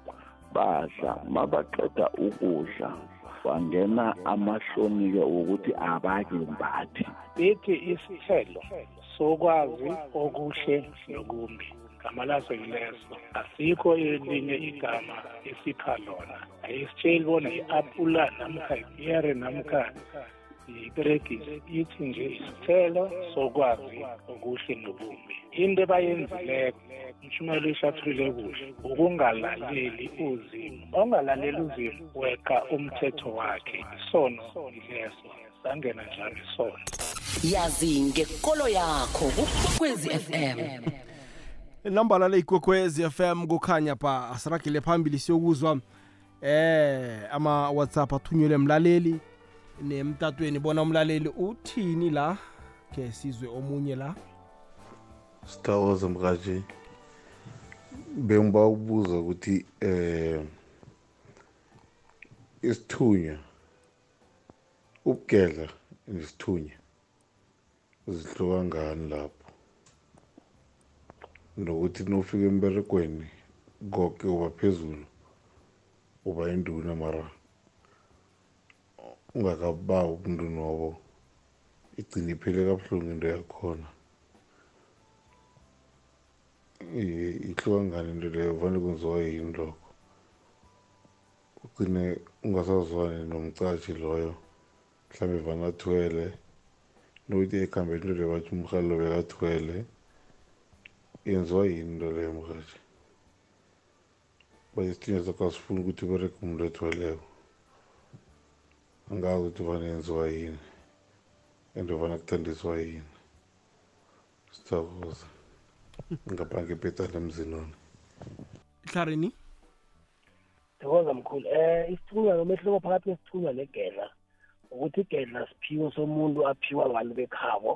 badla mabaqeda ukudla. Wangena amahloni-ke wokuthi abake mbathi. Bethi isithelo sokwazi okuhle nokumbi. Gama laso yileso. Asikho elinye igama esipha lona. Ayisitsheli bona i-apula namkha ipiyere namkha iperegisi ithi nje isithelo sokwazi okuhle nobumbi into ebayenzileko umshumelo ehlathulule kuhle ukungalaleli uzimo ongalaleli uzimo weqa umthetho wakhe. Isono yileso. Sangena njalo isono. Yazi ngekolo yakho kukwekwezi fm inambala le ikwekwezi FM kukhanya pa asiragile phambili siyokuzwa. Eh ama WhatsApp athunyelwe emlaleli nemtatweni. Bona umlaleli uthini la? Ke sizwe omunye la. Sithokoze mkaji bengiba ukubuza ukuthi eh isithunya ubugedla nesithunya zihluka ngani lapho? Nokuthi nofika emberegweni konke uba phezulu uba induna mara ungakabawa umuntu nobo igcine iphele kabuhlungu into yakhona. Ihluka ngani into leyo? Vane kwenziwa yini lokho? Ugcine ungasazwani nomcashi loyo mhlawumbe vane athwele. Nokuthi ekuhambeni into leyo bathi umrhalo bekathwele. Yenziwa yini into leyo mrhatshi bayisithinya sakho asifuni ukuthi bereke umuntu ethweleko angazi ukuthi fane yenziwa yini and fane kuthandiswa yini sithokoza ngaphange ipetana emzinoni hlarini thokoza mkhulu um isithunywa nomehluko phakathi kwesithunywa negedla ukuthi igedla siphiwo somuntu aphiwa abantu bekhabo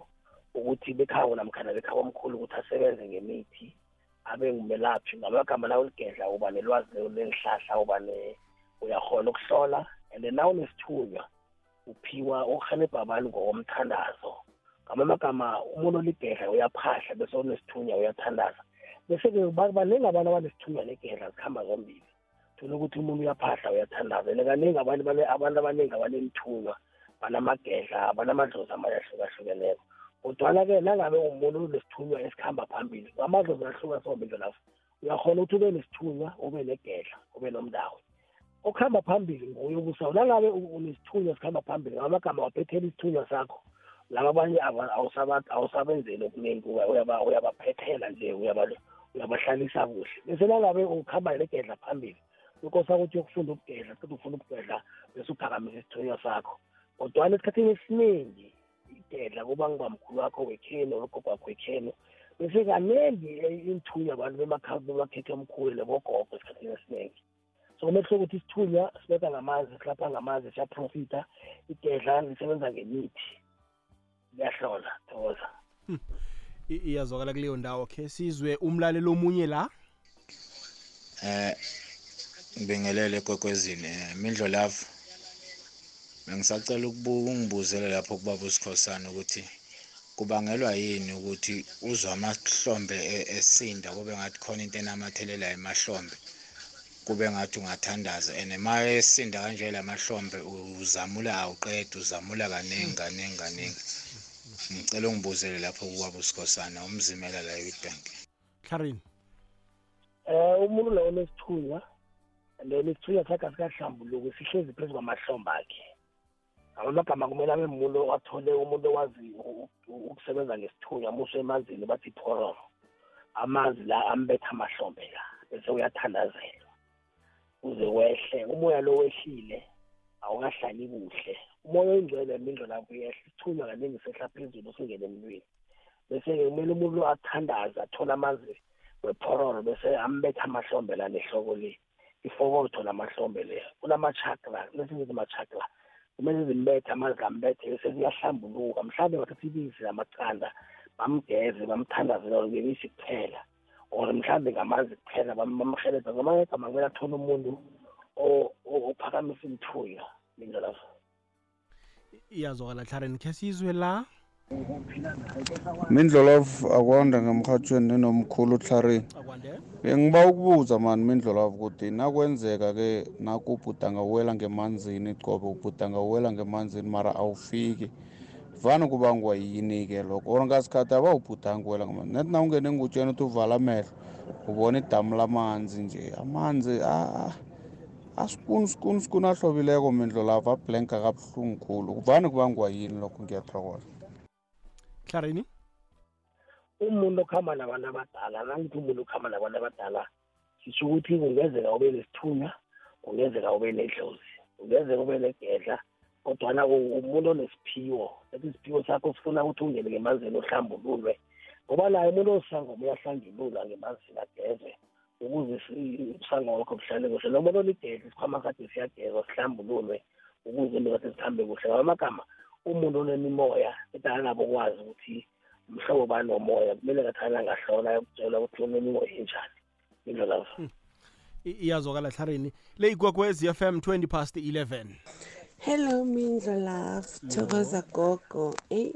ukuthi bekhabo namkhana bekhabo omkhulu ukuthi asebenze ngemithi abe ngumelaphi ngamagama lawo ligedla uba nelwazi lenihlahla uba uyakhona ukuhlola. And then nawo nesithunywa uphiwa ukurhelebha abantu ngokomthandazo. Ngamamagama umuntu oligedla uyaphahla bese unesithunywa uyathandaza. Bese-ke baningi abantu abanesithunywa negedla zikhamba zombili. Thola ukuthi umuntu uyaphahla uyathandaza. And kaningi abantu abantu abaningi abanemthunywa banamagedla banamadlozi amanye ahlukahlukeneko kodwana-ke nangabe umuntu unesithunywa esikhamba phambili amadlozi ahluka sombili lapho uyakhona ukuthi ube nesithunywa ube negedla ube nomndawo okuhamba phambili nguye ubusawo nangabe unesithunywa sikhamba phambili ngamagama waphethela isithunywa sakho laba abanye awusabenzeli okuningi uyabaphethela nje uyabahlalisa kuhle. Bese nangabe ukuhamba negedla phambili inkosi ukuthi uyokufunda ukugedla qeda ufuna ukugedla bese uphakamisa isithunywa sakho. Kodwana esikhathini esiningi igedla kuba ngubamkhulu wakho wekheni ologogo wakho wekheni bese kaningi inthunya abantu bemakhethe omkhulu nebogogo esikhathini esiningi so kumele kuhle ukuthi isithunywa sibeka ngamanzi silapha ngamanzi siyaprofita igedla lisebenza ngemithi. Liyahlola thokoza. Iyazwakala kuleyo ndawo khe sizwe umlaleli omunye la? Eh ngibingelele ekwekwezini mindlo love bengisacela ukungibuzela lapho kubaba usikhosana ukuthi kubangelwa yini ukuthi uzwa amahlombe esinda kube ngathi khona into enamathelela emahlombe kube ngathi ungathandaza. And ma esinda kanje lamahlombe uzamula awuqeda uzamula kaningi kaningi kaningi. Ngicela ungibuzele lapho kubaba usikhosana umzimela la e-witbank. Clarin um umuntu lo onesithunywa then isithunywa sakhe asikahlambuluki sihlezi phezu kwamahlombe akhe. Amagama kumele abe muntu athole umuntu owazi ukusebenza ngesithunywa muswe emanzini bathi pororo amanzi la ambetha amahlombe la bese uyathandazelwa uze wehle umoya lo wehlile awukahlali kuhle. Umoya oyingcwele mindlo lapho uyehla isithunywa kaningi sehla phezulu singene emlweni bese-ke kumele umuntu lo athandaze athole amanzi wephororo bese ambetha amahlombe la nehloko le. Ifokotho lamahlombe le kunamachakra lesingithi machakra kumele zimbethe amanzi ambethe bese kuyahlambuluka mhlawumbe bathatha ibisi amacanda bamgeze bamthandazela ngebisi kuphela or mhlawumbe ngamanzi kuphela bamhelebha ngamanye agama kumele athole umuntu ophakamisa imthuya mindlela iyazwakala tlhareni khe sizwe la mindlolavu akwanda ngemrhatshweni nenomkhulu tlharini bengiba ukubuza mani mindlolavu ukuthi nakwenzeka-ke nakubhudanga uwela ngemanzini qobe ubhudanga uwela ngemanzini mara awufiki. Vane kubangwa yini-ke lokho? Or ngasikhathi abawubhudangi wela ngama nethi na ungene engutsheni uthi uvala amehlo ubona idamu lamanzi nje amanzi asikuni sikuni sikuni ahlobileko mindlo lavo ablanka kabuhlungu khulu. Vane kubangwa yini lokho? Ngiyathokoza. Klarini umuntu okuhamba nabantu abadala nangithi umuntu okuhamba nabantu abadala sisho ukuthi kungenzeka ube nesithunywa kungenzeka ube nedlozi kungenzeka ube negedla kodwana umuntu onesiphiwo ethi isiphiwo sakho sifuna ukuthi ungene ngemanzini uhlambululwe ngoba naye umuntu osangoma uyahlangululwa ngemanzini agezwe ukuze usanga wakho buhlale kuhle nomuntu olidedla isikhwama kade siyagezwa sihlambululwe ukuze kade sihambe kuhle ngaba amagama umuntu onemimoya edala nabo kwazi ukuthi umhlobo bani womoya kumele ngathana angahlola ayokutshela ukuthi unemimoya enjani. Indlela iyazwakala hlarini le igwagwez f m 20 past 11 hello mindlo love. Thokoza gogo. Eyi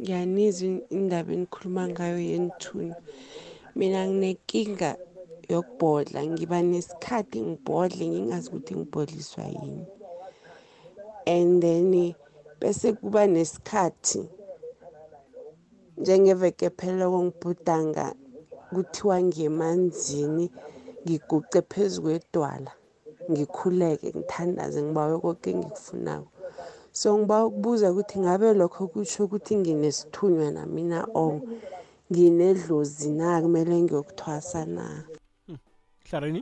ngiyanizwa indaba enikhuluma ngayo yenithunya mina nginenkinga yokubhodla ngiba nesikhathi ngibhodle ngingazi ukuthi ngibhodliswa yini. And then bese kuba nesikhathi njengeveke pheleko ngibhudanga kuthiwa ngemanzini ngiguce phezu kwedwala ngikhuleke ngithandaze ngibawe konke engikufunako. So ngiba ukubuza ukuthi ngabe lokho kusho ukuthi nginesithunywa namina or nginedlozi na kumele ngiyokuthwasa na? Hlarini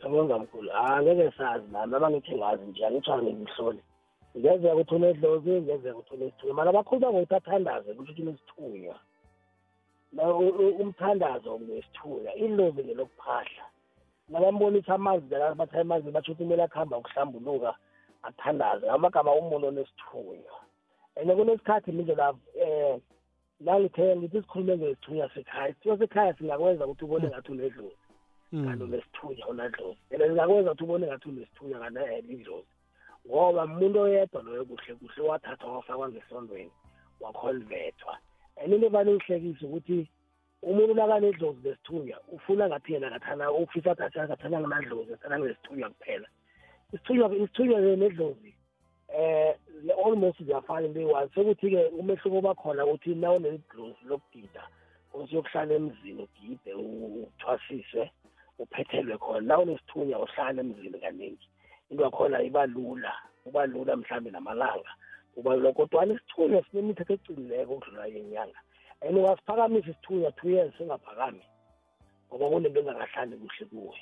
yabonga mkhulu angeke sazi nami abangithi ngazi nje angitsho ngihlole ngenzeka ukuthi unedlozi ngenzeka ukuthi unesithunywa mara abakhuluma ngokuthi athandaze kusho ukuthi unesithunywa umthandazo nesithunywa ilozi ngelokuphahla nabambonisa amanzi la bathi amanzi basho ukuthi kumele akuhamba ukuhlambuluka athandaze. Amagama umuntu onesithunywa and kunesikhathi mindlela um nangithe ngithi sikhulume ngesithunywa sekhaya. Isithunywa sekhaya singakwenza ukuthi ubone ngathi unedlozi. Kanti unesithunywa unadlozi. And singakwenza ukuthi ubone ngathi unesithunywa kanti idlozi ngoba umuntu oyedwa loyo kuhle kuhle wathathwa wafakwa ngesondweni wakhonvethwa and into evane ihlekise ukuthi umuntu nakanedlozi lesithunywa ufuna ngathi yena ngathana ufisa athi ngathana nginadlozi athana ngesithunywa kuphela. Isithunywa isithunywa nedlozi eh almost ziyafana into eyi-one. Sekuthi-ke umehluko bakhona ukuthi na unedlozi lokugida usiyokuhlala emzini ugide uthwasiswe uphethelwe khona. Na unesithunywa uhlala emzini kaningi. Into yakhona iba lula kuba lula mhlawumbe namalanga kuba lula kodwana isithunywa sinemithetho ecinileko ukudlula yenyanga and ungasiphakamisa isithunywa two years singaphakami ngoba kunento engakahlali kuhle kuwe.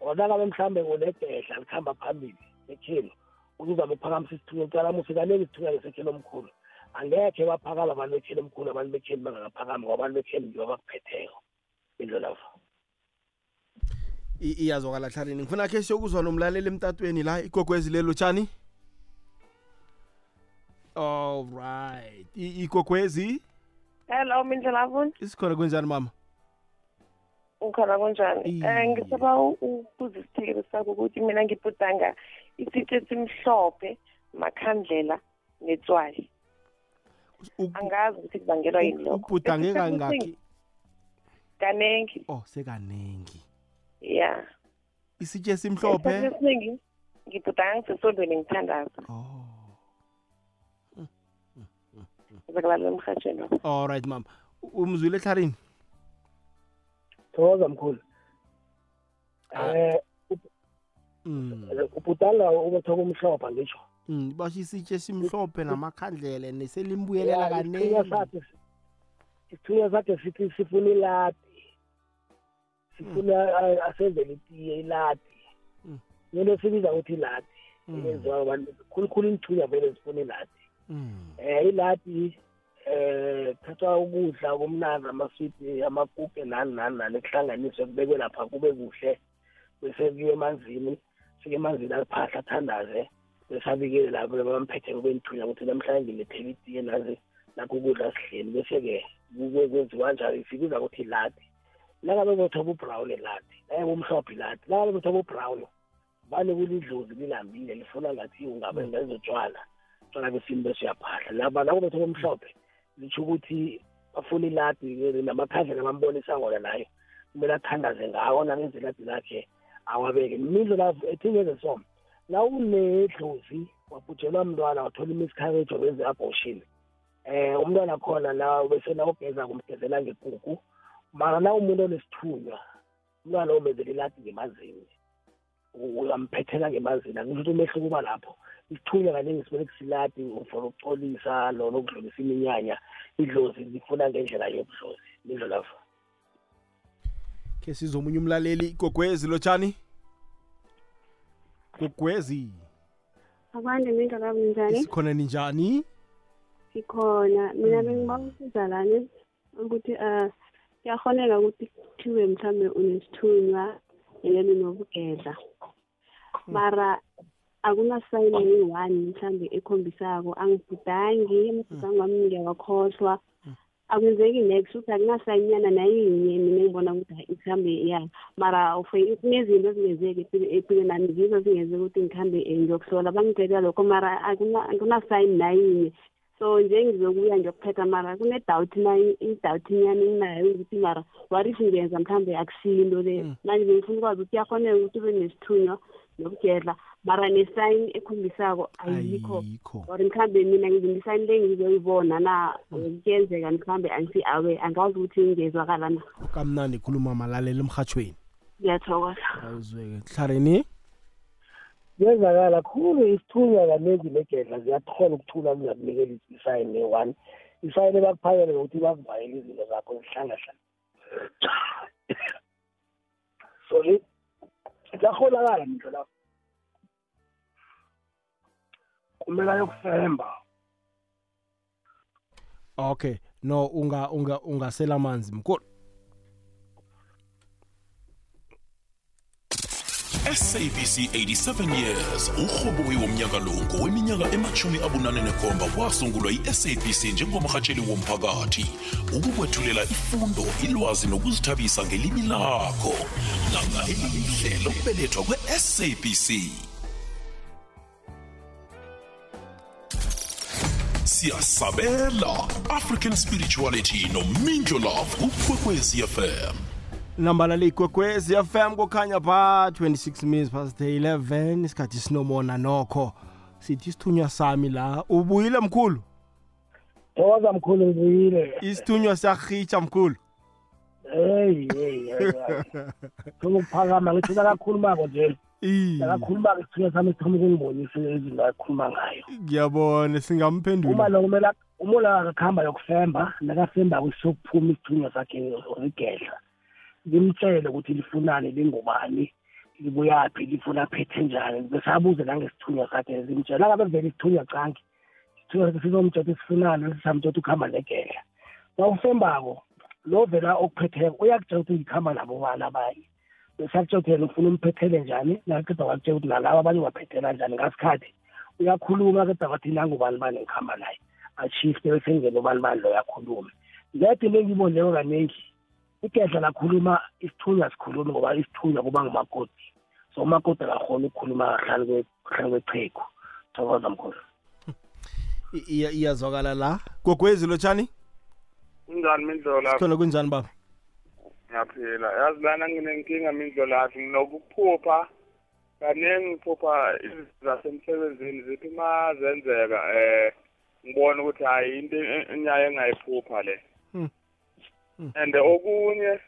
Onakabe mhlawumbe unegedla likuhamba phambili ekhenu uzuzama ukuphakamisa isithunywa ucala musi kaningi isithunywa lesekheni omkhulu. Angekhe baphakama abantu bekheni omkhulu abantu bekheni bangakaphakami ngoba abantu bekheni ngibo abakuphetheko indlelavo iyazwakala hlarini. Ngifuna khe siyokuzwa nomlaleli emtatweni la igogwezi lelo tshani all right. Igogwezi hello mindlelavuni isikhona kunjani mama? Ngikhona kunjani? Um ngisaba ukubuza isithekelo sakho ukuthi mina ngibhudanga isitshe esimhlophe makhandlela netswayi. Angazi ukuthi kubangelwa yini lokho. ubhudange kangaki? Kanengi. Oh sekanengi. Ya isitshe esimhlophe? Esiningi ngibhudanga ngisesondweni ngithandaza ngizakulalela emhatshweni all right mama. Umzwile ehlarini? Thokoza mkhulu. Um ubhudanga ubethoka umhlopha ngisho Mm, basho isitshe esimhlophe namakhandlele neselimbuyelela kanengi. isithunywa sakhe sithi sifuna iladi sifuna asenzele itiye iladi. Into sibiza ukuthi iladi eyenziwa abantu khulukhulu iinthunya vele zifuna iladi. Um iladi eh thathwa ukudla kumnandi amaswiti amakuke nani nani nani kuhlanganiswe kubekwe lapha kube kuhle bese kuye emanzini fike emanzini aliphahla athandaze bese abikele lapho bamphethe kwenithunya ukuthi namhlanje ngilethele itiye nazi nakho ukudla sihleli. Bese-ke kwenziwa njalo sikuza ukuthi iladi. Nangabe bethoba ubrown iladi nangabe umhlophe iladi nangabe bethoba ubrown vane kulidlozi lilambile lifuna ngathi ungabe ngezotshwala tshwala besintu bese uyaphahla laba nako bethoba omhlophe litsho ukuthi bafuna iladi namakhandla nabambonisa wona nayo kumele athandaze ngawo nangenza iladi lakhe awabeke. Mindlu lazo ethingeze so la unedlozi wabhujelwa mntwana wathola imiscarriage wenze abortion. Eh umntwana khona la bese nawugeza kumgezela ngekuku mara na umuntu onesithunywa umntwana omenzela iladi ngemazini uyamphethela ngemazini angisho ukuthi umehluko uba lapho. Isithunywa kaningi simele kusiladi for ukucolisa lona ukudlulisa iminyanya idlozi lifuna ngendlela yobudlozi lidlo lapho. Ke sizomunye umlaleli gogwezi lotshani? Gogwezi? Akwande mindlala kunjani? sikhona ninjani? Sikhona. Mina bengiba ukusiza lana ukuthi uh kuyahoneka ukuthi kuthiwe mhlambe unesithunywa yena nobugedla. Mara akuna sign eyi-one mhlambe ekhombisako angibhudangi amabhudangi wami ngiyawakhohlwa. Akwenzeki next ukuthi akunasayinyana nayinye mina engibona ukuthi hayi mhlambe ya mara ufe- kunezinto ezingenzeki empilweni nami zizo zingenzeka ukuthi ngikhambe um ngiyokuhlola. Bangitshelela lokho mara akuna- akunasayini nayinye. So nje ngizokuya ngiyokuphetha mara kune-doubt i-doubt inyana enginayo ukuthi mara what if ngenza mhlambe akusiyo into le manje bengifuna ukwazi ukuthi kuyakhoneka ukuthi ube nesithunywa nobugedla mara nesayini ekhombisako ayikho. Or mhlambe mina ngizimisayini le ngizoyibona na kuyenzeka mhlambe angisi awe angazi ukuthi ngezwakala na. Kamnandi khuluma malalela emhathweni ngiyathokoza. Awuzweke. Hlareni kuyenzakala khulu isithunywa kaningi negedla ziyathola ukuthula lingakunikeli isayini ne-one. Isayini bakuphakele ngokuthi bakuvayele izinto zakho zihlangahlanga sorry kuyaholakala ngisho lapho. Kumele ayokufemba. Okay no unga unga ungasela amanzi mkulu SABC 87 years. Urhoboyi womnyaka lo ngoweminyaka emachumi abunane nekhomba kwasungulwa i-sabc njengomrhatsheli womphakathi. Ukukwethulela ifundo ilwazi nokuzithabisa ngelimi lakho. Langa elihle lokubelethwa kwe-sabc siyasabela african spirituality nomindlo love kukwekwezi fm nambala leyigwegwezi fm kukhanya ba 26 minutes past 11 isikhathi sinomona nokho. Sithi isithunywa sami la ubuyile mkhulu? Thokoza mkhulu ngibuyile. Isithunywa siyarhitsha mkhulu. Heyi thoma ukuphakama ngithi nakakhulumako nje. Nakakhulumako isithunywa sami sithoma ukungibonisa izinto akhuluma ngayo. Ngiyabona uma singamphendula lo kumele umola akakuhamba yokufemba nakafembako siyokuphuma isithunywa sakhe origedla limtshele ukuthi lifunani lingubani libuyaphi lifuna phethe njani bese abuze nangesithunywa sakhe zimtshele nangabe vele isithunywa cangi isithunywa sakhe sizomtshela isifunani sisamtshela ukuhamba negedla nawufembako lo vela okuphetheko uyakutshela ukuthi ngikuhamba nabo bani abayi bese akutshela ukuthi yena ufuna umphethele njani nakaqeda wakutshela ukuthi nalabo abanye ubaphethela njani ngasikhathi. Uyakhuluma keda kwathi nangubani bani ngikuhamba naye ashifte bese ngene ubani bani lo yakhulume lede lengiboneko kaningi igedla lakhuluma isithunywa sikhulumi ngoba isithunywa kuba ngumakoti. So umakoti akakhona ukukhuluma kahlanu kahlanu kwecheku. Thokoza mkhulu. I- iya- iyazwakala la. Gogwezi lotshani? Kunjani mindlola? Sithole kunjani baba? Ngiyaphila. Yazi lana nginenkinga mindlola nginokuphupha. Kaningi ngiphupha izinto zasemsebenzini zithi uma zenzeka um ngibone ukuthi hhayi into inyayo engayiphupha le. And okunye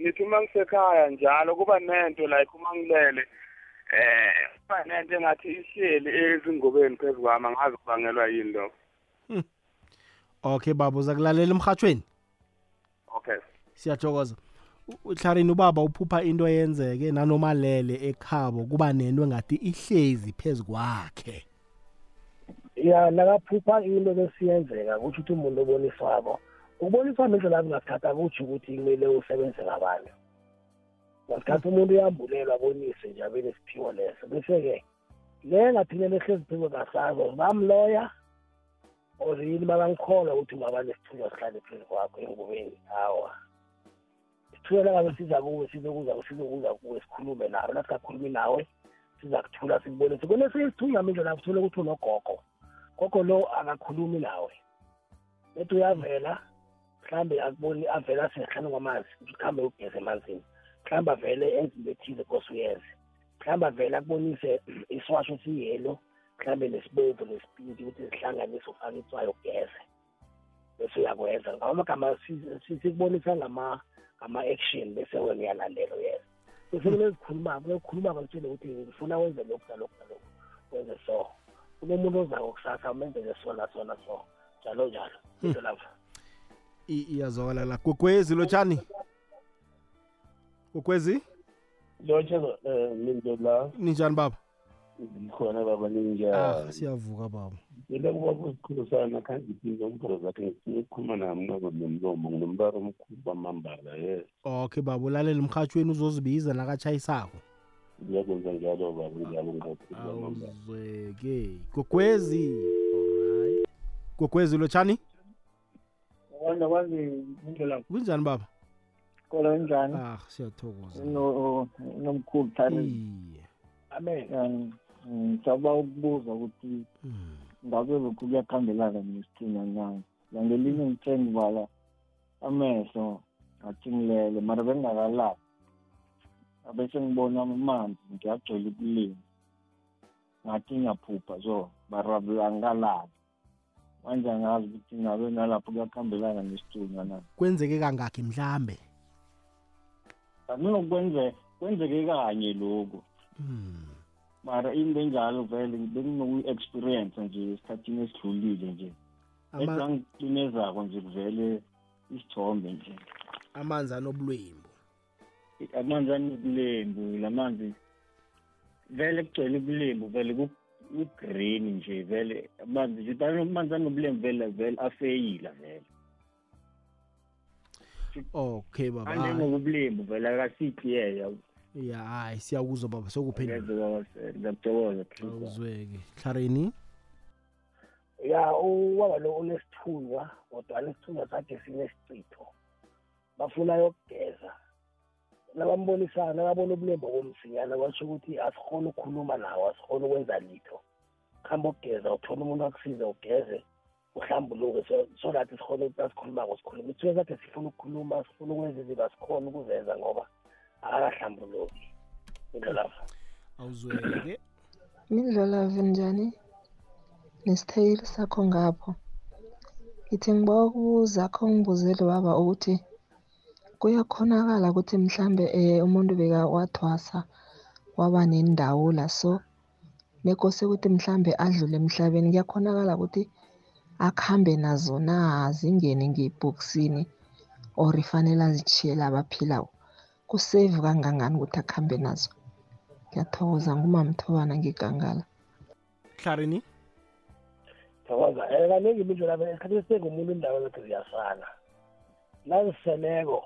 ngithi uma ngisekhaya njalo kuba nento like uma ngilele eh kuba nento engathi ihleli ezingubeni phezu kwami angazi kubangelwa yini lokho. Okay baba uzakulalela emhathweni okay. Siyathokoza. Uhlarini ubaba uphupha into eyenzeke nanoma lele ekhabo kuba nento engathi ihlezi phezu kwakhe. Ya nakaphupha into besiyenzeka kusho ukuthi umuntu oboniswako ukuboniswa ngendlela yami ngasikhathi akutsho ukuthi kumele usebenze ngabantu ngasikhathi umuntu uyambulelwa abonise nje abe nesiphiwo leso. Bese-ke le ngathimele ehlezi phezu kasazo bamloya or yini bakangikholwa ukuthi ungaba nesithunywa sihlale phezu kwakho engubeni? Hawa isithunywa langabe siza kuwe sizokuza sizokuza kuwe sikhulume nawe. Nasingakhulumi nawe siza kuthula sikubonise kunesinye isithunywa mindlo lapho uthole ukuthi unogogo. Gogo lo akakhulumi nawe. Bethi uyavela mhlambe akuboni avela sehlanu kwamanzi ukuthi kuhambe ugeze emanzini mhlambe avele enze into ethize kose uyenze mhlawumbe avele akubonise isiwasho siyelo mhlawumbe nesibomvu nesipinti ukuthi zihlanganise ufake itswayo ugeze bese uyakwenza. Ngawo amagama si- si- sikubonisa ngama ngama-action bese wena uyalalela uyenza bese kunezikhuluma kunezikhuluma ngakutshele ukuthi ngifuna wenze lokhu nalokhu nalokhu wenze so. Kunomuntu ozako kusasa umenzele so naso naso njalo njalo. Into lapha I- iyazwakala la gogwezi lotshani? Gogwezi lotsha um minto la. Ninjani baba? Ngikhona baba ninjani ah siyavuka baba. Into kubaba uzikhulumisana khange iphinde umbhalo zakhe ngifuna ukukhuluma namnqoko nomlomo. Nginombaro omkhulu bamambala ye. Okay baba ulalela emhathweni uzozibiza nakatshayisako ngiyakwenza njalo baba njalo ngikhuluma bamambala awuzweke. Gogwezi alright gogwezi lotshani? Wanda kwazi indlela kunjani baba? Kola njani ah siyathokoza. No- nomkhulu thare amen. Ngicaba ukubuza ukuthi ngabe lokhu kuyakhambelana nesithunya nyanga langelinye ngithe ngibala amehlo ngathi ngilele mara bengingakalali abese ngibona amanzi ngiyagcwela ukulima. Ngathi ngiyaphupha so mara angikalali. Manje angazi ukuthi ngabe nalapho kuyakhambelana nesithunya na? Kwenzeke kangakhi mhlambe? Anginokwenze kwenzeke kanye lokhu. Mara into enjalo vele benginoku-experience nje esikhathini esidlulile nje. Ekangicimezako nje kuvele isithombe nje. Amanzi anobulwembu. Amanzi anobulembu lamanzi vele kugcwele ubulembu vele ku-green nje vele amanzi nje amanzi anobulembu vele vele afeyila vele. Okay baba hayi. anjenobubulembu vele akasikiyeya ya hayi siyakuzwa baba sokuphendula. Ngiyakuthokoza awuzweke. Hlareni ya ubaba lo unesithunywa kodwa nesithunywa sakhe sinesicitho. Bafuna yokugeza. Nabambonisayo nababona ubulembo komsinyana basho ukuthi asikhona ukukhuluma nawo asikhona ukwenza litho. Kuhamba ukugeza uthola umuntu akusize ugeze uhlambuluke. So so that sikhona ukuthi asikhulumako sikhuluma isithunywa sakhe sifuna ukukhuluma sifuna ukwenza izinto asikhona ukuzenza ngoba akakahlambuluki into lapha awuzweke? Mindlolavu njani? Nesithayeli sakho ngapho. Ngithi ngiba ukubuza kho ngibuzele baba ukuthi kuyakhonakala ukuthi mhlambe um umuntu bekawathwasa waba nendawula. So nekose ukuthi mhlambe adlule emhlabeni kuyakhonakala ukuthi akuhambe nazo na zingene ngebhokisini or ifanele azitshiyele abaphilako. Kusave kangangani ukuthi akuhambe nazo? Ngiyathokoza ngumamthobana ngigangala hlareni thokoza. Um kaningi imindlu lapha esikhathi esiningi umuntu indawo zakhe ziyasala naziseleko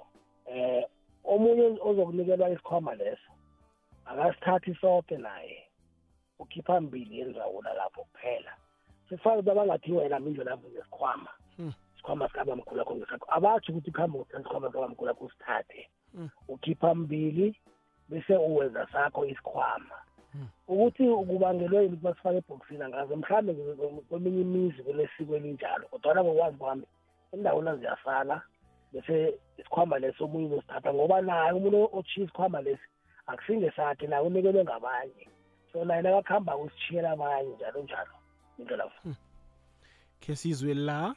um omunye ozokunikelwa isikhwama leso akasithathi soke naye. Ukhipha mbili yenzawula lapho kuphela. Sifake ukuthi abangathi wena mindlu lapho ngesikhwama isikhwama sikabamkhulu akho ngesakho abatsho ukuthi kuhambe ngothatha isikhwama sikabamkhulu akho usithathe. Ukhipha mbili bese uwenza sakho isikhwama. Ukuthi kubangelwe yini ukuthi basifake ebhokisini angazi mhlawumbe kweminye imizi kunesiko elinjalo kodwana ngokwazi kwami endaweni ziyasala bese isikhwama leso omunye uzosithatha ngoba naye umuntu otshiya isikhwama lesi akusingesakhe naye unikelwe ngabanye. So naye nakakuhamba usitshiyela abanye njalo njalo. Into lapho. Khe sizwe la.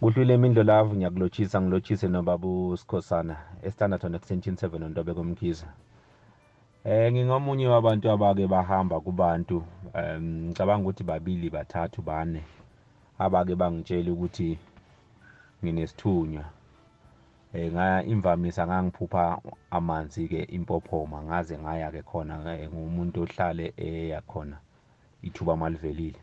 Kuhlwile imindlo lavu ngiyakulotshisa ngilotshise nobabu sikhosana estanderton extension 7 ontobe komkhiza eh ngingomunye wabantu abake bahamba kubantu um ngicabanga ukuthi babili bathathu bane abake bangitshela ukuthi nginesithunywa. Eh ngaya imvamisa ngangiphupha amanzi ke impophoma ngaze ngaya ke khona eh, ngumuntu ohlale eya khona ithuba malivelile.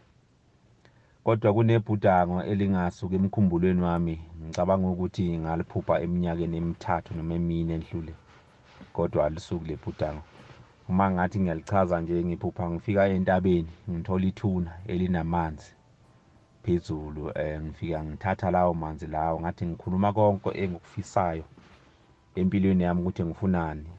Kodwa kunebhudango elingasuka emkhumbulweni wami ngicabanga ukuthi ngaliphupha eminyakeni emithathu noma emine endlule kodwa alisuki lebhudango uma ngathi ngiyalichaza nje ngiphupha ngifika entabeni ngithola ithuna elinamanzi. Phezulu um ngifika ngithatha lawo manzi lawo ngathi ngikhuluma konke engikufisayo empilweni yami ukuthi ngifunani.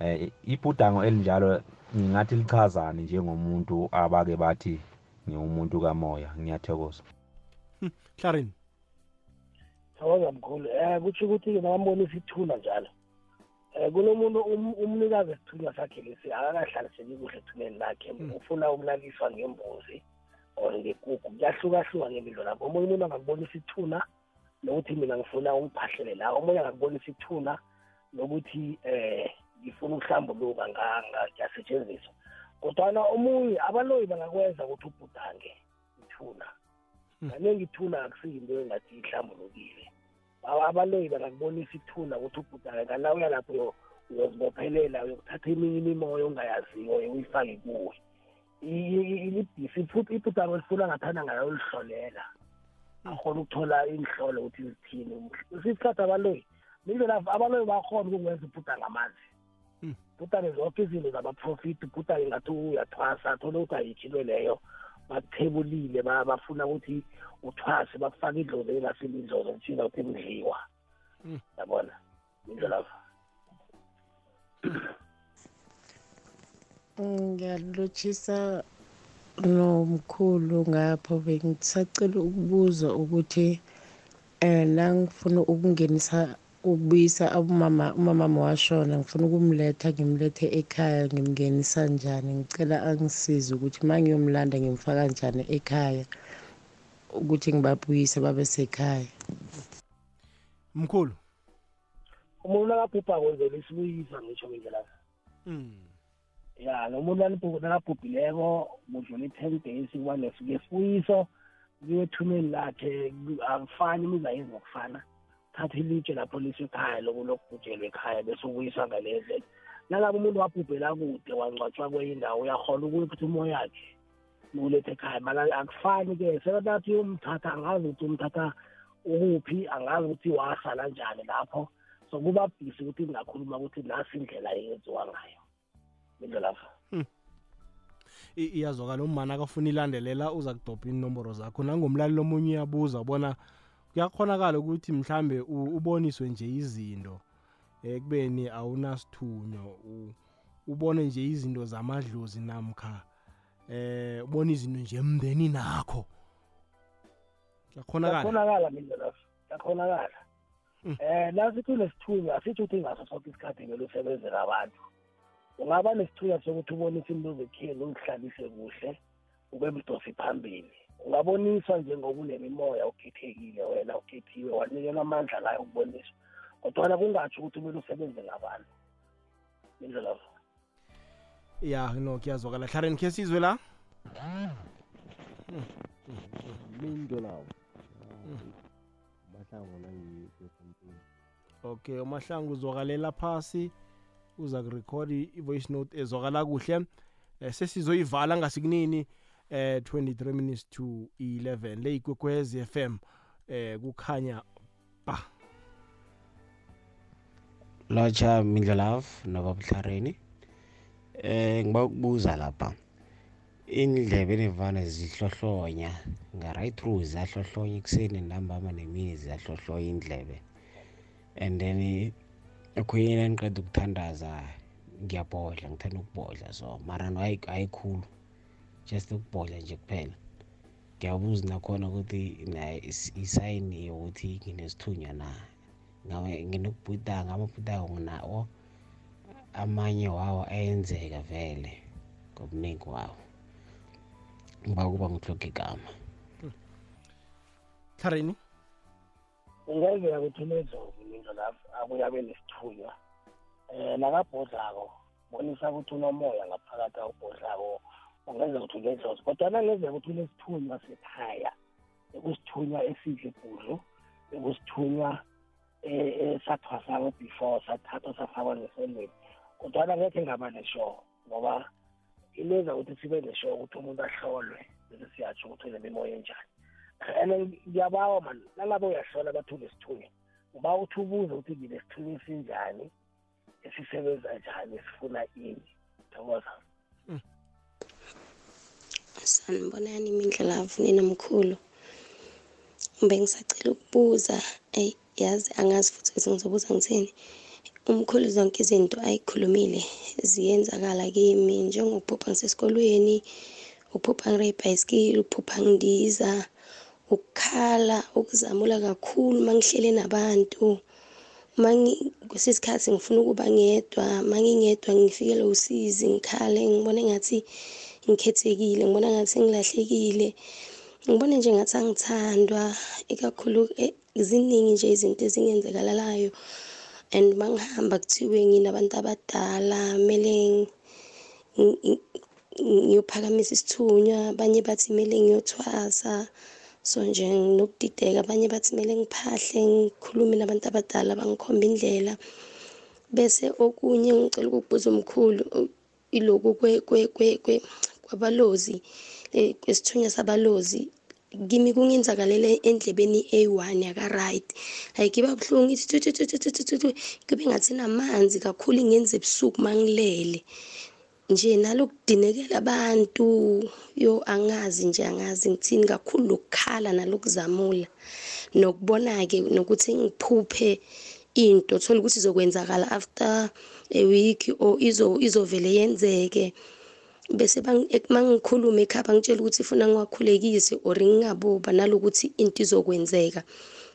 Um ibhudango elinjalo ngingathi lichazane njengomuntu abake bathi ngiwumuntu kamoya ngiyathokoza. Hlareni thokoza mkhulu. Um kutsho ukuthi-ke nabambonisa ithuna njalo. Um kunomuntu um- umnikazi esithunywa sakhe lesi akakahlaliseki kuhle ethuneni lakhe ufuna ukulaliswa ngembuzi. Or ngekukhu kuyahlukahluka ngemidlo lapho omunye umuntu angakubonisa ithuna nokuthi mina ngifuna ungiphahlele la. Omunye angakubonisa ithuna nokuthi eh ngifuna ukuhlambuluka ngiyasetshenziswa. Kodwana omunye abaloyi bangakwenza ukuthi ubhudange ithuna. Kaningi ithuna akusiyinto engathi ihlambulukile. Aba- abaloyi bangakubonisa ithuna ukuthi ubhudange kana uya lapho uyo- uyozibophelela uyokuthatha eminye imimoya ongayaziyo uyifake kuwe. Ibhisi ibhudango lifuna ngathanda ngayo ulihlolela akhona ukuthola inhlolo ukuthi zithini isikhathi abaloyi indlela abaloyi bakhona ukukwenza ibhudange amanzi ibhudange zonke izinto zama-profit ibhudange ngathi uyathwasa thole ukuthi ayitshilwe leyo. Bakuthebulile ba- bafuna ukuthi uthwase bakufake idlozi engasile idlozi kuthiza ukuthi kudliwa. Yabona? Indlela ngiyalotshisa nomkhulu ngapho bengisacela ukubuza ukuthi eh nangifuna ukungenisa ukubuyisa umama umama washona ngifuna ukumletha ngimlethe ekhaya ngimngenisa njani? Ngicela angisize ukuthi uma ngiyomlanda ngimfaka njani ekhaya ukuthi ngibabuyise babe sekhaya. Mkhulu? Umuntu nakabhubha kwenzela isibuyisa ngisho ngendlela. Ya nomuntu nanibhu- nakabhubhileko kudlula i-ten days kuba ngesibuyiso kuyiwe ethuneni lakhe ku- akufani imiza yenzi ngokufana thatha ilitshe lapho liswe ekhaya lokulokubhujelwe ekhaya bese ubuyiswa ngale ndlela nangabe umuntu wabhubhela kude wangcwatshwa kwenye indawo uyakhona ukuphatha umoya yakhe nukuletha ekhaya mara akufani-ke sekanathi umthatha angazi ukuthi umthatha ukuphi angazi ukuthi wasala njani lapho so kuba bhisi ukuthi ngingakhuluma ukuthi nasi indlela eyenziwa ngayo indlela I- iyazwakala umani akafuna ilandelela uza kudobha inomboro zakho. Nangomlaleli omunye uyabuza bona kuyakhonakala ukuthi mhlambe u- uboniswe nje izinto ekubeni awunasithunywa. U- ubone nje izinto zamadlozi namkha eh ubone izinto nje emndeni nakho. Kuyakhonakala kuyakhonakala mindlela kuyakhonakala eh nasithi unesithunywa asitsho ukuthi ngaso sonke isikhathi vele usebenzela abantu. Ungaba nesithunywa sokuthi ubonise into zekheni ungihlalise kuhle ube mdosi phambili. Ungaboniswa njengokunemimoya ukhethekile wena ukhethiwe wanikelwa amandla layo ukuboniswa. Kodwana kungatsho ukuthi kumele usebenze ngabantu. Indlela ya no kuyazwakala. Hlaren khe sizwe la? Minto lawo mahlango nangisesontweni okay umahlangu uzwakalela phasi. Uza kurekhorda i-voice note ezwakala kuhle eh, sesizoyivala ngasikunini eh 23 minutes to 11 le ikwekwezi FM eh kukhanya ba. Lotsha mindlolav nobabuhlareni eh ngiba ukubuza lapha indlebe nevane zihlohlonya nga-right through ziyahlohlonya ekuseni ntambama nemini ziyahlohlonya indlebe and then ekhuyeni engiqeda ukuthandaza ngiyabhodla ngithanda ukubhodla. So mara no hayi- hayikhulu just ukubhodla nje kuphela. Ngiyabuza nakhona ukuthi na is- isayini yokuthi nginesithunywa na? Ngabe nginokubhudanga amabhudanga nginawo amanye wawo ayenzeka vele ngobuningi wawo. Ngiba kuba ngihloga igama. Hlarini kungenzeka ukuthi unezovu into lapho abuye abe nesithunywa. Um nakabhodlako bonisa ukuthi unomoya ngaphakathi awubhodlako ungenzeka ukuthi unedlozi kodwa nangenzeka ukuthi unesithunywa sekhaya ekusithunywa esidle budlu ekusithunywa esathwasako before sathathwa safakwa ngesondweni. Kodwana ngekhe ngaba neshow ngoba imenza ukuthi sibe neshow ukuthi umuntu ahlolwe bese siyatsho ukuthi unemimoya enjani. And ngiyabawa mani nangabe uyahlola bathule isithunywa uba uthi ubuze ukuthi nginesithunywa esinjani esisebenza njani esifuna ini? Thokoza. Sanibonani imindlelavu nginomkhulu bengisacela ukubuza eyi yazi angazi futhi ukuthi ngizobuza ngithini? Umkhulu zonke izinto ayikhulumile ziyenzakala kimi. Njengokuphupha ngisesikolweni ukuphupha ngire ibhayisikili ukuphupha ngidiza ukukhala ukuzamula kakhulu uma ngihlele nabantu. Mangi kwesinye isikhathi ngifuna ukuba ngedwa mangingedwa ngifikelwe usizi ngikhale ngibone ngathi ngikhethekile ngibona ngathi ngilahlekile. Ngibone nje ngathi angithandwa ikakhulu eh, ziningi nje izinto ezingenzekalalayo and mangihamba kuthiwe nginabantu abadala kumele ngi- ngi- ngiyophakamisa isithunywa abanye bathi kumele ngiyothwasa. So nje nginokudideka abanye bathi kumele ngiphahle ngikhulume nabantu abadala bangikhomba indlela bese okunye ngicela ukukubuza umkhulu iloku kwe- kwe- kwe- kwe- kwabalozi eh, kwesithunywa sabalozi kimi kungenzakalele endlebeni eyi-one yaka-right like iba buhlungu ithi kube ngathi namanzi kakhulu ingenza ebusuku mangilele nje nalokudinekela abantu yo angazi nje angazi ngithini kakhulu lokukhala nalokuzamula. Nokubona-ke nokuthi ngiphuphe into thola ukuthi izokwenzakala after a week or izo izovele yenzeke. Bese mangikhuluma ekhaya bangitshela ukuthi funa ngiwakhulekise or ngingaboba nalokuthi into izokwenzeka.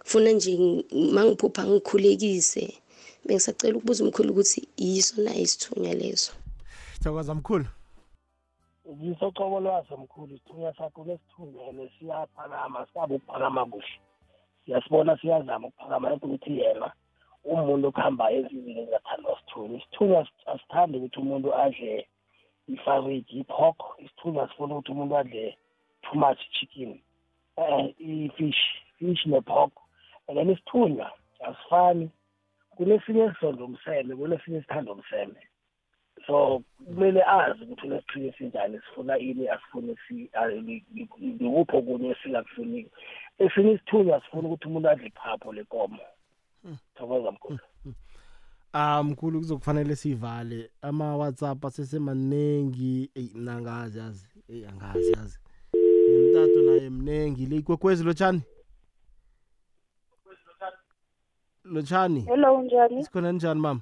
Funa nje ng- mangiphupha ngikhulekise. Bengisacela ukubuza umkhulu ukuthi yiso na isithunywa leso. Thokoza mkhulu. Ngisocobo lwaso mkhulu. Isithunywa sakho lesithunywa ene siyaphakama sikabe ukuphakama kuhle. Siyasibona siyazama ukuphakama lento ukuthi yena umuntu okuhamba ezizini ezingathandwa sithunywa isithunywa as- asithandi ukuthi umuntu adle ifariji ipork. Isithunywa asifuni ukuthi umuntu adle too much chicken um i-fish fish ne-pork. And then isithunywa asifani. Kunesinye esizonda umseme kunesinye esithanda umseme. So kumele azi ukuthi unesiqhinga esinjani sifuna ini asifuni si- li- li- likuphi okunye esingakufuniki esinye isithunywa sifuna ukuthi umuntu adle iphapho lenkomo thokoza mkhulu. Ah mkhulu kuzokufanele sivale ama-whatsapp asesemaningi eyi mna angazi yazi. Eyi angazi yazi. Nomtato naye mnengi. Le ikwekwezi lotshani? Lotshani. Hello njani? Sikhona njani mama?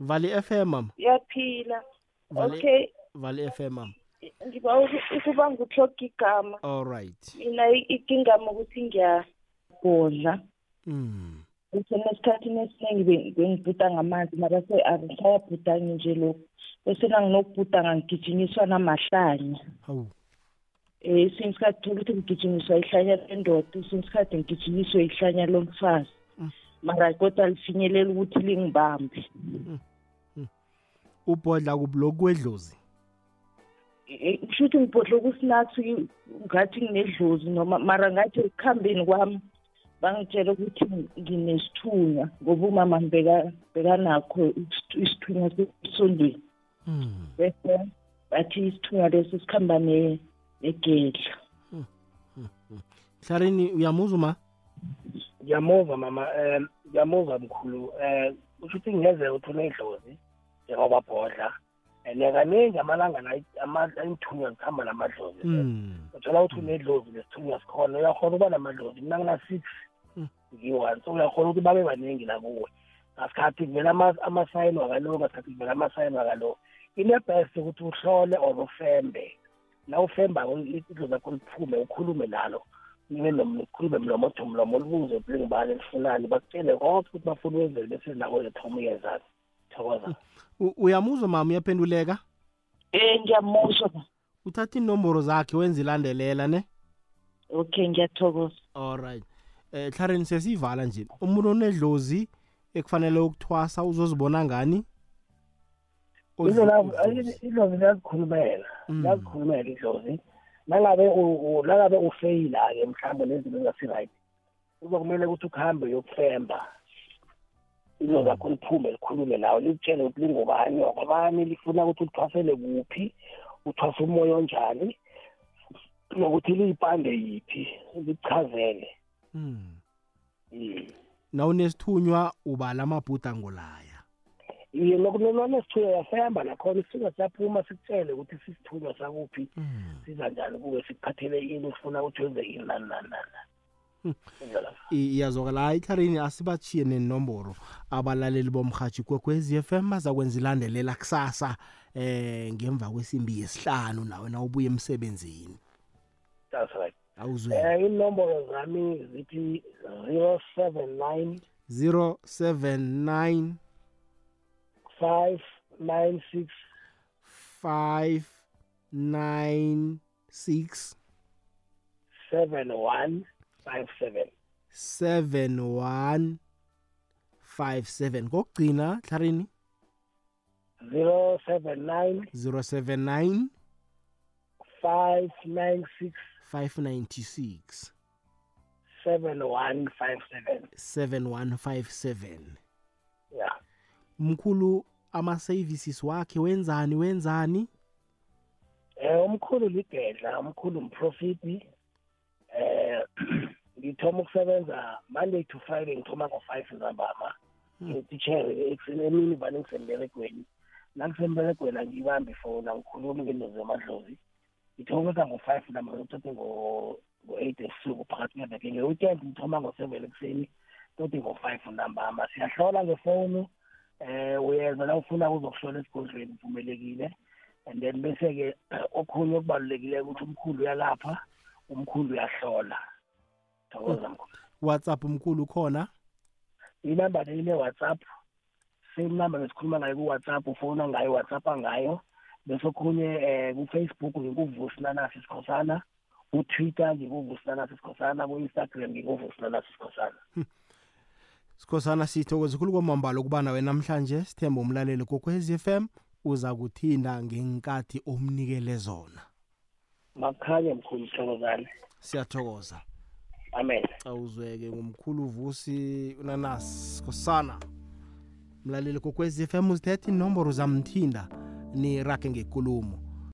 Vali FM mama. Yaphila. Okay. Vali FM mama. Ngiba ukuba ngutloga igama. All right. Mina i- ikingama ukuthi ngiyabhodla. Mm. ukuthi nesikhathini esiningi be- bengibhuda ngamanzi mara se angisayabhudangi nje lokhu. Bese nanginokubhudanga ngigijinyiswa namahlanya hawu. Um esinye isikhathi thola ukuthi ngigijinyiswa ihlanya lendoda esinye isikhathi ngigijinyiswe ihlanya lomfazi. Mara kodwa lifinyelela ukuthi lingibambe. Ubhodla kubuloku kwedlozi Eh, kusho ukuthi ngibhodle kusinathi ngathi nginedlozi noma mara ngathi ekuhambeni kwami bangitshela ukuthi nginesithunywa ngoba umama ngibeka- bekanakho isithu- isithunywa sesondweni bese bathi isithunywa leso sikhamba ne- negedla. Hlarini uyamuzwa ma? Ngiyamuzwa mama um ngiyamuzwa mkhulu. Um kusho ukuthi kungenzeka ukuthi unedlozi njengoba bhodla and kaningi amalanga la ama- iinthunywa zikhamba namadlozi uthola ukuthi unedlozi nesithunywa sikhona uyakhona ukuba namadlozi. Mina ngina-six ngiyi-one so uyakhona ukuthi babe baningi la kuwe. Ngasikhathi kuvela ama- amasayini wakalo ngasikhathi kuvela amasayini wakalo ine-best ukuthi uhlole or ufembe. Na ufembako idlozi lakho liphume ukhulume nalo. Nibe nomkhulume mlomo othi umlomo libuze ukuthi lingibani lifunani? Bakutshele konke ukuthi bafuna ukwenzele bese nako uyethoma uyenzani thokoza. U- uyamuzwa mama uyaphenduleka? Um ngiyamuzwa uthatha inomboro zakhe wenza ilandelela ne? Okay ngiyathokoza. Alright eh hlarini sesiyivala nje. Umuntu onedlozi ekufanele ukuthwasa uzozibona ngani? Idlozi liyazikhulumela liyazikhulumela idlozi. Nangabe u- u- nangabe ufeyila-ke mhlawumbe nezinto ezingasi-right kuzokumele ukuthi ukuhambe uyokufemba. Idlozi lakho liphume likhulume nawe likutshele ukuthi lingubani wakwabani lifuna ukuthi ulithwasele kuphi uthwasa umoya onjani nokuthi liyipande yiphi likuchazele Hmm. Mm. na unesithunywa ubala amabhuda ngolaya iye nokunonesithunywa yafemba nakhona isithunywa siyaphuma sikutshele ukuthi sisithunywa sakuphi siza njani kuwe sikuphathele ini ufuna ukuthi wenze ini nani nani nani Indlela. I- iyazwakala. Hayi karini asibachiye nenomboro abalaleli bomrhatshi kwekwez f m bazakwenza ilandelela kusasa eh ngemva kwesimbi yesihlanu nawe na ubuye emsebenzini. That's right. Awuzwe eh, inomboro zami zithi 079 079 596 596 71 five seven. Seven one five seven. Kokugcina tlharini zero seven nine. Zero seven nine five nine six. five ninety six. Seven one five seven. Seven one five seven. Yeah. Mkhulu ama-services wakhe wenzani wenzani? Eh umkhulu ligedla umkhulu mprofiti eh ngithoma ukusebenza monday to friday ngithoma ngo-five zambama. Ngititshere ekuseni emini vane ngisemberegweni. Nangisemberegweni angiyibambi ifoni angikhulumi ngento zemadlozi. Ngithoma ngo-five namba ngitothe ngo-eight ebusuku phakathi kweveke. Nge-weekend ngithoma ngo-seven ekuseni toti ngo-five nambama siyahlola ngefoni eh uyenza la ufuna uzokuhlola esigodlweni uvumelekile and then bese-ke okhunye okubalulekile ukuthi umkhulu uyalapha umkhulu uyahlola. Thokoza mkhulu whatsapp mkhulu khona inamba le ine-whatsapp same number besikhuluma ngayo ku-whatsapp ufona ngayo whatsappa ngayo bese okhunye um ku-facebook ngikuvusi nanasi isikhosana ku-twitter ngikuvusi nanasi isikhosana ku-instagram ngikuvusi nanasi isikhosana sikhosana sithokoza khulu kwamambala ukuba nawe namhlanje sithemba umlaleli kokwez FM uza kuthinda ngenkathi omnikele zona. Makukhanye mkhulu sithokozane siyathokoza. Amen. Awuzweke ngumkhulu vusi unanas sikhosana mlaleli kokwez FM uzithetha inomboro zamthinda ni rage ngekulumo